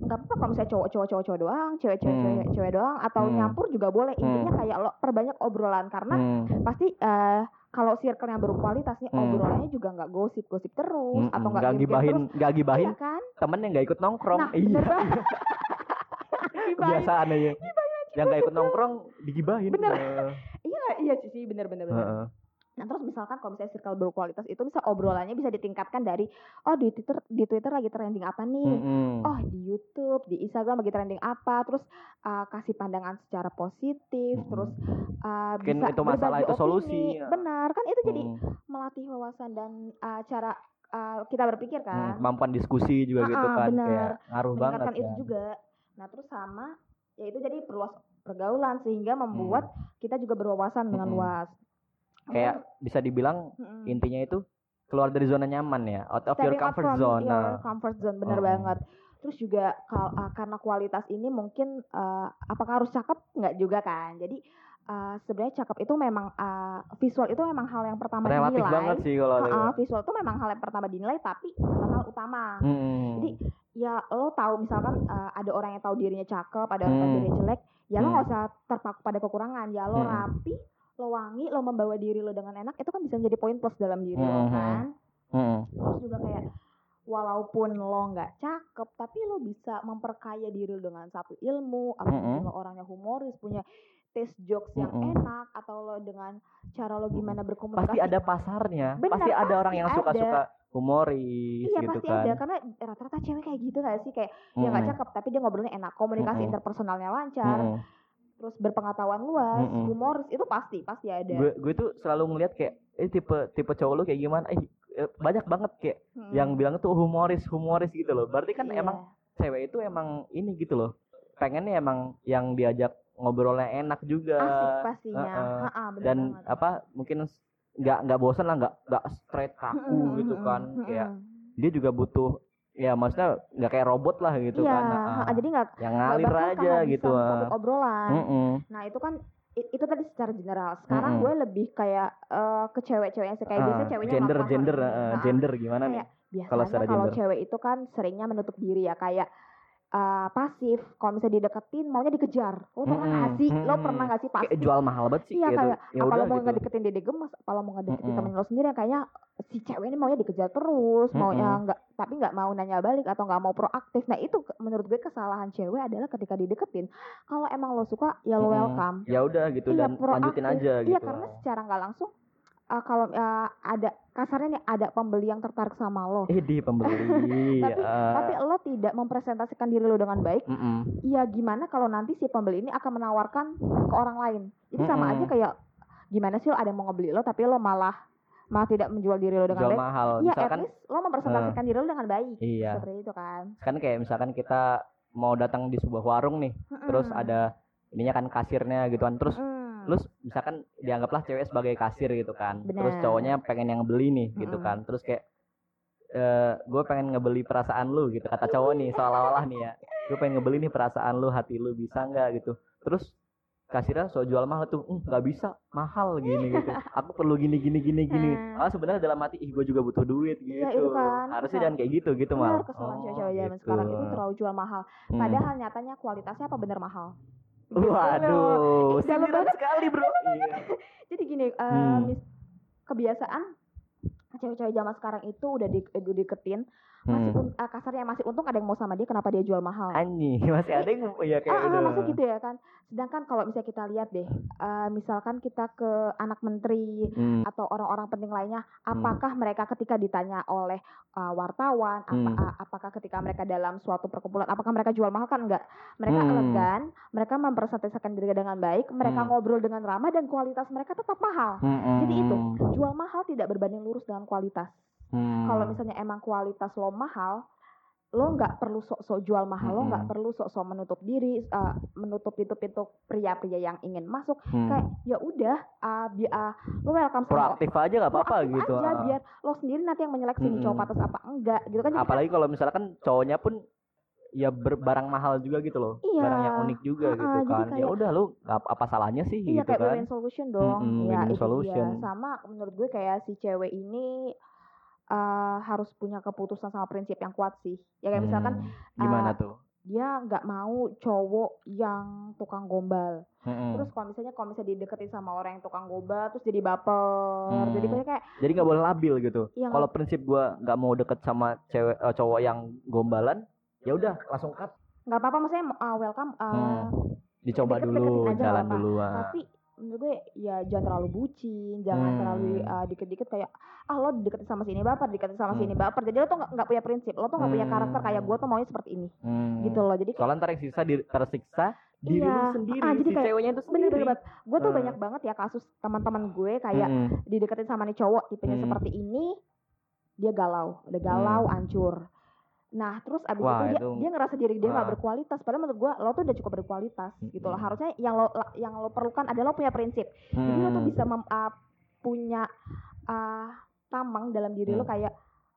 nggak apa-apa kalau misalnya cowok cowok cowok cowok doang, cewek cewek Hmm. cewek, cewek doang atau Hmm. nyampur juga boleh. Intinya kayak lo perbanyak obrolan karena Hmm. pasti eh kalau circle yang berkualitas nih Hmm. obrolannya juga nggak gosip-gosip terus Mm-mm. atau nggak gibahin nggak gibahin Iya kan? temen yang nggak ikut nongkrong Nah, iya. Gibahin. [LAUGHS] kebiasaan aja yang nggak ikut nongkrong digibahin Bener. Heeh. Iya, iya sih bener bener bener. Heeh. Nah terus misalkan kalau misalnya circle berkualitas itu bisa obrolannya bisa ditingkatkan dari oh di Twitter di Twitter lagi trending apa nih, Mm-mm. oh di YouTube, di Instagram lagi trending apa, terus uh, kasih pandangan secara positif, Mm-mm. terus uh, Mungkin bisa itu masalah, itu opini. solusi, ya. Benar kan itu jadi Mm. melatih wawasan dan uh, cara uh, kita berpikir Mm, kan, kemampuan diskusi juga gitu Ah, ah, kan benar. kayak ngaruh banget meningkatkan itu juga. Nah terus sama ya itu jadi perluas pergaulan sehingga membuat kita juga berwawasan dengan Mm-mm. luas. Kayak bisa dibilang Mm-mm. intinya itu keluar dari zona nyaman ya out of your stepping comfort from zone your nah. comfort zone bener Oh. banget terus juga kal- uh, karena kualitas ini mungkin uh, apakah harus cakep nggak juga kan jadi uh, sebenarnya cakep itu memang uh, visual itu memang hal yang pertama relatif dinilai banget sih kalau itu. visual itu memang hal yang pertama dinilai tapi bukan hal utama Mm-mm. Jadi, ya lo tahu misalkan uh, ada orang yang tahu dirinya cakep ada orang yang tahu Hmm. dirinya jelek ya lo Hmm. nggak usah terpaku pada kekurangan ya lo Hmm. rapi lo wangi lo membawa diri lo dengan enak itu kan bisa menjadi poin plus dalam diri lo Hmm. kan Mm-mm. terus juga kayak walaupun lo nggak cakep tapi lo bisa memperkaya diri lo dengan satu ilmu atau Mm-mm. mungkin lo orangnya humoris punya taste jokes yang Mm-mm. enak atau lo dengan cara lo gimana berkomunikasi pasti ada pasarnya Benar, pasti ada orang yang ada. suka-suka humoris Iya gitu pasti kan ada karena rata-rata cewek kayak gitu gak sih kayak dia nggak Mm-mm. cakep tapi dia ngobrolnya enak komunikasi Mm-mm. interpersonalnya lancar Mm-mm. Terus berpengetahuan luas Mm-mm. humoris itu pasti pasti ada gue gue tuh selalu ngeliat kayak eh tipe tipe cowok lu kayak gimana eh eh, banyak banget kayak Mm-mm. yang bilang tuh humoris humoris gitu loh berarti kan Iya. emang cewek itu emang ini gitu loh pengennya emang yang diajak ngobrolnya enak juga asik pastinya Heeh. Ha-ha, bener dan banget. apa mungkin nggak nggak bosan lah nggak nggak straight kaku gitu kan kayak dia juga butuh ya maksudnya nggak kayak robot lah gitu iya kan Heeh. jadi nggak yang ngalir aja gitu topik obrolan Mm-mm. nah itu kan itu tadi secara general sekarang Mm-mm. gue lebih kayak eh, ke cewek-cewek yang kayak Ah, biasanya ceweknya gender gender Ha-ha. gender gimana nih Kayak biasanya Kalau kalau, secara gender. cewek itu kan seringnya menutup diri ya kayak eh, pasif kalau misalnya dideketin maunya dikejar. Lo pernah nggak Mm-mm, sih? Lo pernah nggak sih pasif? kayak jual mahal banget sih Iya gitu. kayak ya apa lo mau gitu. ngedeketin dede gemes? Apa lo mau ngedeketin Mm-mm. temen lo sendiri? Yang kayaknya si cewek ini maunya dikejar terus mau Mm-mm. ya nggak tapi nggak mau nanya balik atau nggak mau proaktif. Nah itu menurut gue kesalahan cewek adalah ketika dideketin. Kalau emang lo suka ya lo welcome. Ya udah gitu Iya, dan lanjutin proaktif. aja gitu. iya karena secara nggak langsung eh, kalau eh, ada kasarnya nih ada pembeli yang tertarik sama lo eh di pembeli [LAUGHS] Tapi- ah. tapi lo tidak mempresentasikan diri lo dengan baik Mm-mm. ya gimana kalau nanti si pembeli ini akan menawarkan ke orang lain jadi sama Mm-mm. aja kayak gimana sih lo ada yang mau ngebeli lo tapi lo malah malah tidak menjual diri lo dengan jual baik mahal iya at misalkan least lo mempresentasikan diri lo dengan baik iya seperti itu kan kan kayak misalkan kita mau datang di sebuah warung nih terus Mm-mm. ada ininya kan kasirnya gitu kan terus Mm. Terus misalkan dianggaplah cewek sebagai kasir gitu kan terus Benar. cowoknya pengen yang ngebeli nih gitu Mm-mm. kan terus kayak eh gue pengen ngebeli perasaan lu gitu kata cowok nih seolah-olah nih ya gue pengen ngebeli nih perasaan lu hati lu bisa nggak gitu terus kasirnya so jual mahal tuh "Hmm, nggak bisa mahal gini gitu aku perlu gini gini gini gini Hmm. ah sebenarnya dalam hati ih gue juga butuh duit gitu Iya, itu kan. harusnya jangan kayak gitu gitu mal kesalahan Oh, cewek-cewek zaman gitu. sekarang itu terlalu jual mahal Hmm. padahal nyatanya kualitasnya apa bener mahal Gitu. Waduh sindiran banget. sekali bro iya. jadi gini eh, Hmm. kebiasaan cewek-cewek zaman sekarang itu udah di, deketin masih Hmm. eh, kasarnya masih untung ada yang mau sama dia kenapa dia jual mahal anjing [LAUGHS] masih ada yang ya kayak ah, ah, udah masa gitu ya kan sedangkan kalau misalnya kita lihat deh eh, misalkan kita ke anak menteri Hmm. atau orang-orang penting lainnya apakah mereka ketika ditanya oleh uh, wartawan apa, Hmm. a- apakah ketika mereka dalam suatu perkumpulan apakah mereka jual mahal kan enggak mereka Hmm. elegan mereka mempresentasikan diri dengan baik mereka Hmm. ngobrol dengan ramah dan kualitas mereka tetap mahal Hmm, Jadi itu, hmm, jual mahal tidak berbanding lurus dengan kualitas hmm. kalau misalnya emang kualitas lo mahal lo nggak perlu sok-sok jual mahal lo nggak Mm-mm. perlu sok-sok menutup diri uh, menutup pintu-pintu pria-pria yang ingin masuk Hmm. kayak ya udah uh, bi- uh, lo welcome sama proaktif aja nggak apa-apa gitu aja ah. biar lo sendiri nanti yang menyeleksi nih cowok pantas apa enggak gitu kan kan- apalagi kalau misalkan cowoknya pun ya berbarang mahal juga gitu loh Iya. barang yang unik juga Ha-ha, gitu kan ya udah lu nggak apa salahnya sih iya gitu kayak kan solution dong Mm-mm, ya win-win itu solution. dia sama menurut gue kayak si cewek ini uh, harus punya keputusan sama prinsip yang kuat sih. Ya kayak misalkan Hmm, gimana ah, tuh? dia nggak mau cowok yang tukang gombal. Mm-mm. terus kalau misalnya kalau misalnya dideketin sama orang yang tukang gombal terus jadi baper. Hmm. jadi kayak kayak jadi nggak boleh labil gitu? Iya, kalau prinsip gua nggak mau deket sama cewek eh, cowok yang gombalan ya udah langsung cut. Nggak apa-apa maksudnya uh, welcome uh, Hmm. dicoba Deket-deketin dulu jalan dulu tapi menurut gue ya jangan terlalu bucin jangan Hmm. terlalu uh, dikit-dikit kayak ah lo deketin sama sini baper deketin sama sini Hmm. baper jadi lo tuh nggak punya prinsip lo tuh nggak punya Hmm. karakter kayak gue tuh maunya seperti ini Hmm. gitu loh jadi Soalnya ntar yang sisa di, tersiksa diri Iya. lu sendiri, Ah, jadi si kayak ceweknya itu bener sendiri. bener gue tuh Hmm. banyak banget ya kasus teman-teman gue kayak Mm-mm. dideketin sama nih cowok tipenya Hmm. seperti ini dia galau udah galau hancur nah terus abis Wah, itu dia itu- dia ngerasa diri dia nggak berkualitas padahal menurut gue lo tuh udah cukup berkualitas gitu loh harusnya yang lo yang lo perlukan adalah lo punya prinsip jadi lo tuh Hmm. bisa mem, ah, punya ah, tamang dalam diri lo Hmm. kayak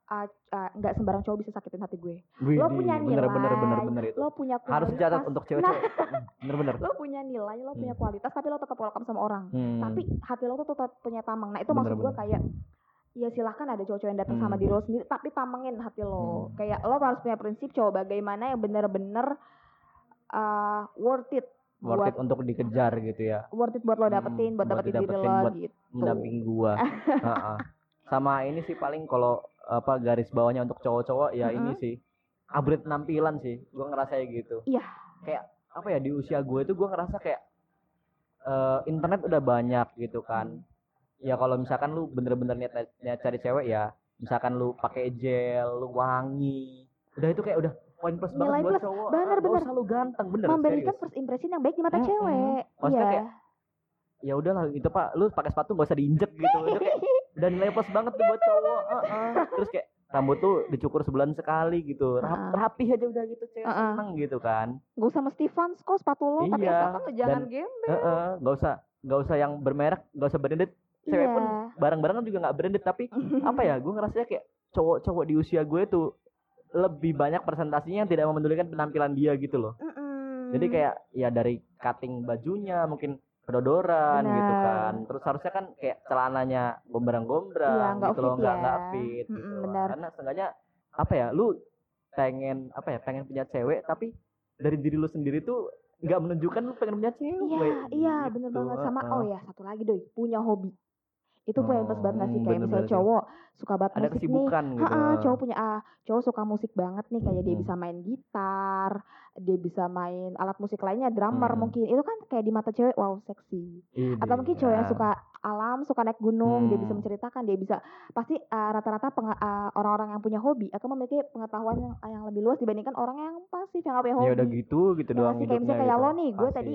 ah, nggak sembarang cowok bisa sakitin hati gue Widih, lo punya bener, bener, bener, nilai, bener itu. lo punya Harus kualitas dicatat untuk cewek-cewek. Bener-bener. [LAUGHS] lo punya nilai lo punya Hmm. kualitas tapi lo tetap welcome sama orang Hmm. tapi hati lo tuh tetap punya tamang nah itu Bener, maksud gue bener. kayak ya silahkan ada cowok-cowok yang datang sama Hmm. diri lo sendiri tapi tamangin hati lo Hmm. kayak lo harus punya prinsip cowok bagaimana yang bener-bener uh, worth it worth buat it untuk dikejar gitu ya. worth it buat lo Hmm, dapetin buat buat dapetin diri didapetin, lo buat gitu Mendampingi gua. [LAUGHS] Heeh. Sama ini sih paling kalau apa garis bawahnya untuk cowok-cowok ya ini Mm-mm. sih upgrade penampilan sih. Gua ngerasa gitu. Iya. Kayak apa ya di usia gue itu gua ngerasa kayak eh, internet udah banyak gitu kan. Hmm. Ya kalau misalkan lu bener-bener niat, niat cari cewek ya, misalkan lu pakai gel, lu wangi, udah itu kayak udah poin plus banget Nilai buat plus. cowok. Bener, Ah, bener. usah lu ganteng, bener memberikan serius. first impression yang baik di mata Mm-mm. cewek Maksudnya iya kayak, ya udahlah itu pak lu pakai sepatu gak usah diinjek gitu itu kayak [LAUGHS] dan nilai plus banget tuh buat cowok Heeh. terus kayak rambut tuh dicukur sebulan sekali gitu Rap, rapih aja udah gitu cewek Heeh. seneng gitu kan gak usah mesti Vans kok sepatu lo tapi Iya, asalkan lo jangan dan- gembel Heeh, gak usah gak usah yang bermerek gak usah branded cewek iya pun barang-barang juga nggak branded tapi [LAUGHS] apa ya gue ngerasanya kayak cowok-cowok di usia gue tuh lebih banyak presentasinya yang tidak memedulikan penampilan dia gitu loh Mm-mm. jadi kayak ya dari cutting bajunya mungkin kedodoran gitu Benar. kan terus harusnya kan kayak celananya gombrang-gombrang Iya, nggak gitu loh fit nggak ya. nggak fit gitu benar. karena seenggaknya apa ya lu pengen apa ya pengen punya cewek tapi dari diri lu sendiri tuh nggak menunjukkan lu pengen punya cewek Iya, iya, gitu. bener banget sama. Oh ya, satu lagi doi, punya hobi. Itu poin plus banget gak sih? Hmm, Kayak bener, misalnya bener cowok suka banget ada musik nih. gitu Ha-ha, cowok punya ah, cowok suka musik banget nih kayak dia Hmm. bisa main gitar, dia bisa main alat musik lainnya, drummer Hmm. mungkin. Itu kan kayak di mata cewek wow seksi. Idih, Atau mungkin cowok yang ya. suka alam, suka naik gunung, dia bisa Hmm. menceritakan, dia bisa pasti ah, rata-rata penga- ah, orang-orang yang punya hobi akan memiliki pengetahuan yang, yang lebih luas dibandingkan orang yang pasif yang gak punya hobi. ya udah gitu gitu Ya doang kayak misalnya kayak gitu. lo nih, gue tadi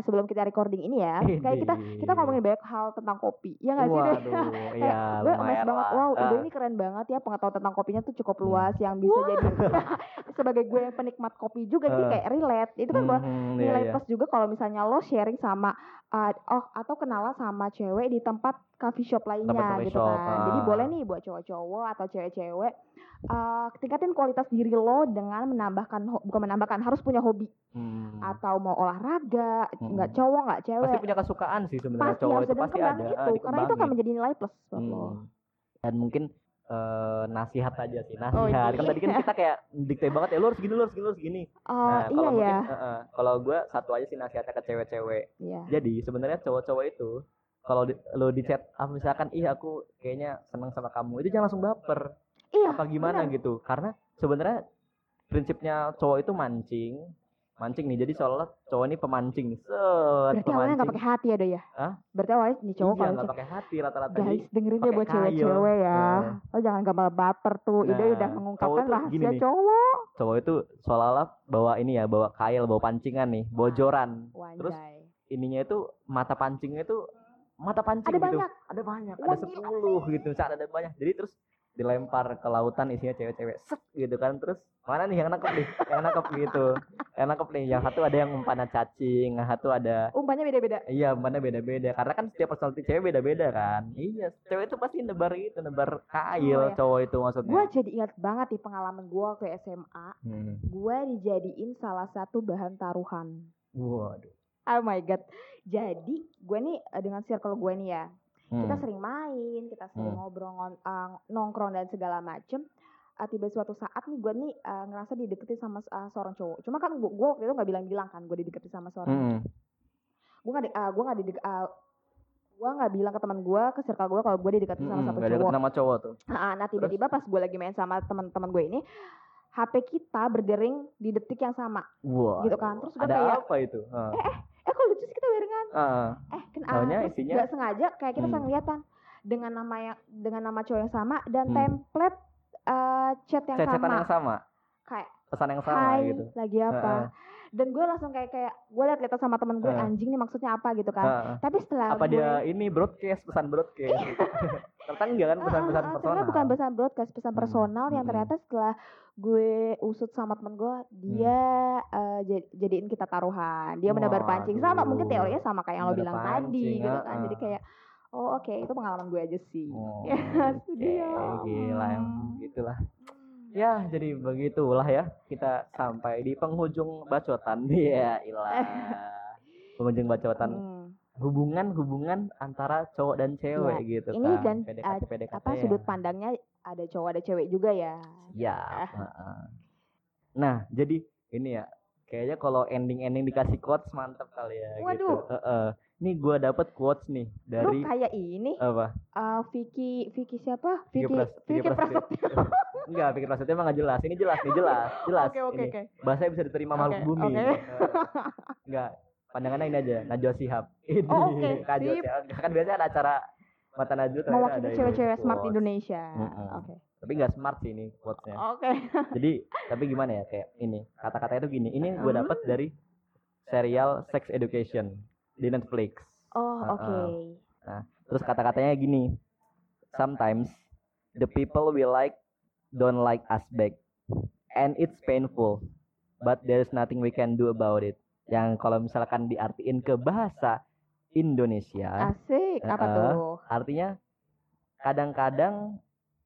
eh, sebelum kita recording ini ya, kayak kita kita ngomongin banyak hal tentang kopi, ya nggak sih? Deh? [LAUGHS] Iya gue emes banget, wow. Ido ini keren banget ya pengetahuan tentang kopinya tuh cukup Hmm. luas yang bisa jadi [LAUGHS] sebagai gue yang penikmat kopi juga, jadi Ah. kayak relate. Itu kan buat Mhm, iya, nilai iya. plus juga kalau misalnya lo sharing sama uh, oh atau kenalan sama cewek di tempat coffee shop lainnya coffee gitu shop, kan. Jadi ah. boleh nih buat cowok-cowok atau cewek-cewek uh, tingkatin kualitas diri lo dengan menambahkan bukan menambahkan harus punya hobi. Hmm. atau mau olahraga Hmm. nggak cowok nggak cewek. Pasti punya kesukaan sih sebenarnya pasti cowok itu pasti ada itu ah, karena itu akan menjadi nilai plus buat lo. Hmm. dan mungkin eh, nasihat aja sih Oh, nasihat. iya. kan tadi kan kita kayak dikte banget ya lu harus gini lu harus gini lu harus gini. Oh nah iya kalau ya mungkin eh, eh, kalau gue satu aja sih nasihatnya ke cewek-cewek. Iya. Jadi sebenarnya cowok-cowok itu kalau di, lo di chat ah, misalkan ih aku kayaknya seneng sama kamu itu jangan langsung baper iya apa gimana benar. gitu? Karena sebenarnya prinsipnya cowok itu mancing mancing nih. Jadi seolah cowok ini pemancing. Set berarti awalnya pemancing. nggak pakai hati ya do ya? Hah? berarti awalnya nih cowok iya nggak pakai hati rata-rata guys dengerin pakai buat cewek-cewek ya. Nah. lo jangan gampang baper tuh. Ide Nah, udah cowok mengungkapkan rahasia nih. cowok. Cowok itu seolah-olah bawa ini ya bawa kail bawa pancingan nih bojoran Terus Wanjay. ininya itu mata pancingnya itu mata pancing ada gitu. banyak. Ada banyak Wah, ada sepuluh gitu saat ada banyak. Jadi terus dilempar ke lautan isinya cewek-cewek set gitu kan. Terus mana nih yang nangkep nih? Yang nangkep gitu yang nangkep nih. Yang satu ada yang umpannya cacing yang satu ada umpannya beda-beda? Iya umpannya beda-beda. Karena kan setiap personality cewek beda-beda kan. Iya cewek itu pasti nebar itu nebar kail Oh, ya. cowok itu maksudnya. Gue jadi ingat banget di pengalaman gue ke SMA hmm. gue dijadiin salah satu bahan taruhan. Waduh. Oh my god. Jadi gue nih eh, dengan circle gue nih ya Hmm. kita sering main kita sering Hmm. ngobrol ngon- eh, nongkrong dan segala macem Eh, tiba suatu saat nih gue nih eh, ngerasa dideketin sama eh, seorang cowok cuma kan gue waktu itu nggak bilang-bilang kan gue dideketin sama seorang Hmm. gue nggak eh, gue nggak di gue nggak bilang ke teman gue ke circle gue kalau gue dideketin sama Hmm, satu gak cowok nama cowok tuh Ah, nah tiba-tiba pas gue lagi main sama teman-teman gue ini HP kita berdering di detik yang sama Wah, Gitu kan, terus gua ada kayak- apa itu? Eh eh kok lucu sih kita barengan Heeh. eh kan Taunya terus isinya- nggak sengaja kayak kita Hmm. saling lihatan dengan nama yang dengan nama cowok yang sama dan Hmm. template eh, chat yang Cecetan sama yang sama, kayak pesan yang sama hai gitu. lagi apa Heeh. Dan gue langsung kayak kayak gue liat liat sama temen gue Heeh. anjing nih maksudnya apa gitu kan Heeh. tapi setelah Apa gue dia ini broadcast, pesan broadcast. [LAUGHS] Ternyata enggak kan pesan-pesan ah, ah, personal. bukan pesan broadcast pesan Hmm, personal yang mm-mm. ternyata setelah gue usut sama temen gue dia eh, ja- jadiin kita taruhan dia menebar pancing sama mungkin teorinya sama kayak yang lo bilang tadi pancing, gitu kan ah, jadi kayak oh oke itu pengalaman gue aja sih Oh, [LAUGHS] Ya, oke, dia. gila Hmm. gitulah. Ya, jadi begitulah ya. Kita sampai di penghujung bacotan. [LAUGHS] Iya, ilah. [LAUGHS] penghujung bacotan Hmm. hubungan-hubungan antara cowok dan cewek gitu ini kan. kan, PDKT, ah, PDKT apa ya. sudut pandangnya ada cowok ada cewek juga ya Ya. [LAUGHS] heeh. Nah, jadi ini ya. Kayaknya kalau ending-ending dikasih quotes mantep kali ya gitu. Waduh. Heeh. Nih gua dapet quotes nih lu dari kayak ini apa? ah, Vicky Vicky siapa Vicky Vicky Pras- Vicky Vicky Prasetyo. Prasetyo [LAUGHS] Enggak, pikir maksudnya emang nggak jelas. Ini jelas nih, jelas, [LAUGHS] jelas. oke oke Ini. oke Bahasanya bisa diterima Oke, makhluk bumi. oke. Heeh. [LAUGHS] Enggak, pandangannya ini aja, Najwa Shihab. Ini Oh, oke, Najwa sip. Shihab. Kan biasanya ada acara Mata Najwa mewakili cewek-cewek smart. Indonesia Mm-mm. oke Tapi nggak smart sih ini quotesnya. oke Jadi, tapi gimana ya kayak ini kata-kata itu gini. Ini gue Hmm. dapat dari serial Sex Education di Netflix. oh oke Terus kata-katanya gini. Sometimes the people we like don't like us back. And it's painful. But there's nothing we can do about it. Yang kalau misalkan diartiin ke bahasa Indonesia, asik apa Uh-uh. tuh artinya kadang-kadang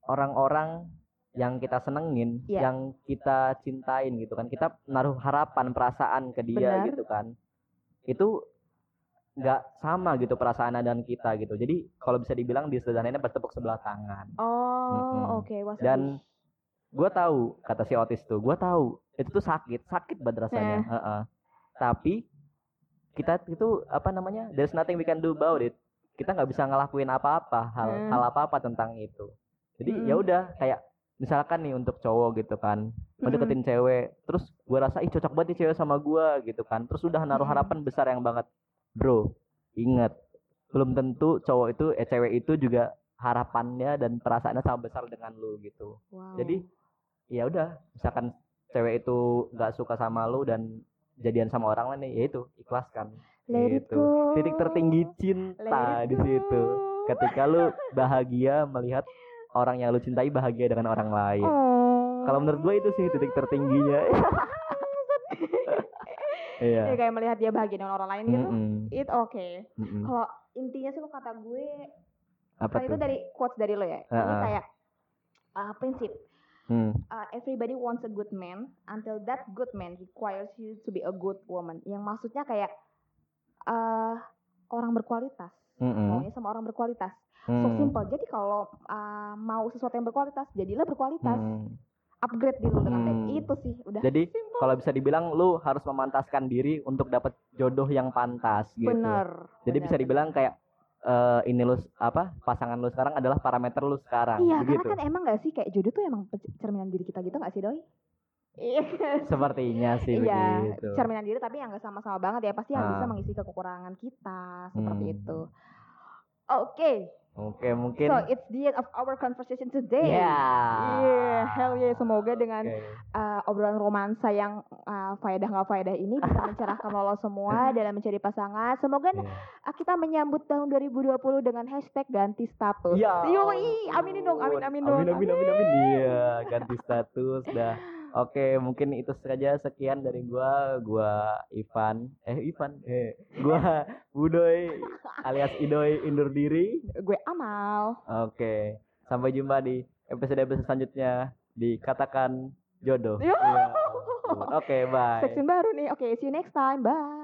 orang-orang yang kita senengin, Iya. yang kita cintain gitu kan. Kita naruh harapan, perasaan ke dia Benar. gitu kan. Itu nggak sama gitu perasaan dan kita gitu. Jadi kalau bisa dibilang di sederhananya bertepuk sebelah tangan. oh Mm-mm. oke wah Dan gue tahu kata si otis tuh, gue tahu itu tuh sakit, sakit banget rasanya. Eh. Heeh. Tapi kita itu apa namanya? There's nothing we can do about it. Kita nggak bisa ngelakuin apa-apa hal Hmm. hal apa-apa tentang itu. Jadi Mm-mm. ya udah kayak misalkan nih untuk cowok gitu kan, mendeketin cewek, terus gue rasa ih cocok banget nih cewek sama gue gitu kan, terus udah naruh Mm. harapan besar yang banget, bro. Ingat, belum tentu cowok itu eh cewek itu juga harapannya dan perasaannya sama besar dengan lu gitu. Wow. Jadi ya udah, misalkan cewek itu nggak suka sama lu dan jadian sama orang lain ya itu ikhlaskan. Let it gitu. Titik tertinggi cinta di situ. Ketika lu bahagia melihat orang yang lu cintai bahagia dengan orang lain. Oh. Kalau menurut gue itu sih titik tertingginya. [LAUGHS] [LAUGHS] Iya. Ya, kayak melihat dia bahagia dengan orang lain gitu. Mm-mm. It oke. Mm-mm. Kalau intinya sih kata gue Apa itu dari quotes dari lo ya. Ini Heeh. kayak uh, prinsip Hmm. uh, everybody wants a good man until that good man requires you to be a good woman. Yang maksudnya kayak uh, orang berkualitas. Mm-mm. Maunya sama orang berkualitas. So Hmm. simple. Jadi kalau uh, mau sesuatu yang berkualitas, jadilah berkualitas. Hmm. Upgrade diri lu dengan baik. Hmm. Itu sih udah. Jadi kalau bisa dibilang lu harus memantaskan diri untuk dapat jodoh yang pantas gitu. bener. Jadi bener, bisa dibilang kayak eh, ini lu apa pasangan lu sekarang adalah parameter lu sekarang Iya, begitu. karena kan emang gak sih kayak jodoh tuh emang cerminan diri kita gitu gak sih doi? Iya. [LAUGHS] Sepertinya sih Iya, begitu. cerminan diri tapi yang gak sama-sama banget ya pasti yang bisa Ah. mengisi kekurangan kita seperti Hmm. itu. Oke, Oke, mungkin so it's the end of our conversation today. Iya. Yeah, hell yeah. Semoga dengan Oke. uh, obrolan romansa yang uh, faedah nggak faedah ini bisa [LAUGHS] mencerahkan lo semua dalam mencari pasangan. Semoga Iya. uh, kita menyambut tahun 2020 dengan hashtag ganti status. Ya Yoi, aminin dong, amin amin dong. Amin amin amin amin. Iya, ganti status dah. [LAUGHS] Oke, mungkin itu saja sekian dari gua, gua Ivan. Eh Ivan, eh gua Budoy alias Idoy undur diri. Gue Amal. Oke, sampai jumpa di episode-episode selanjutnya di katakan jodoh. Ya. Iya. Oke, bye. Section baru nih. Oke, see you next time. Bye.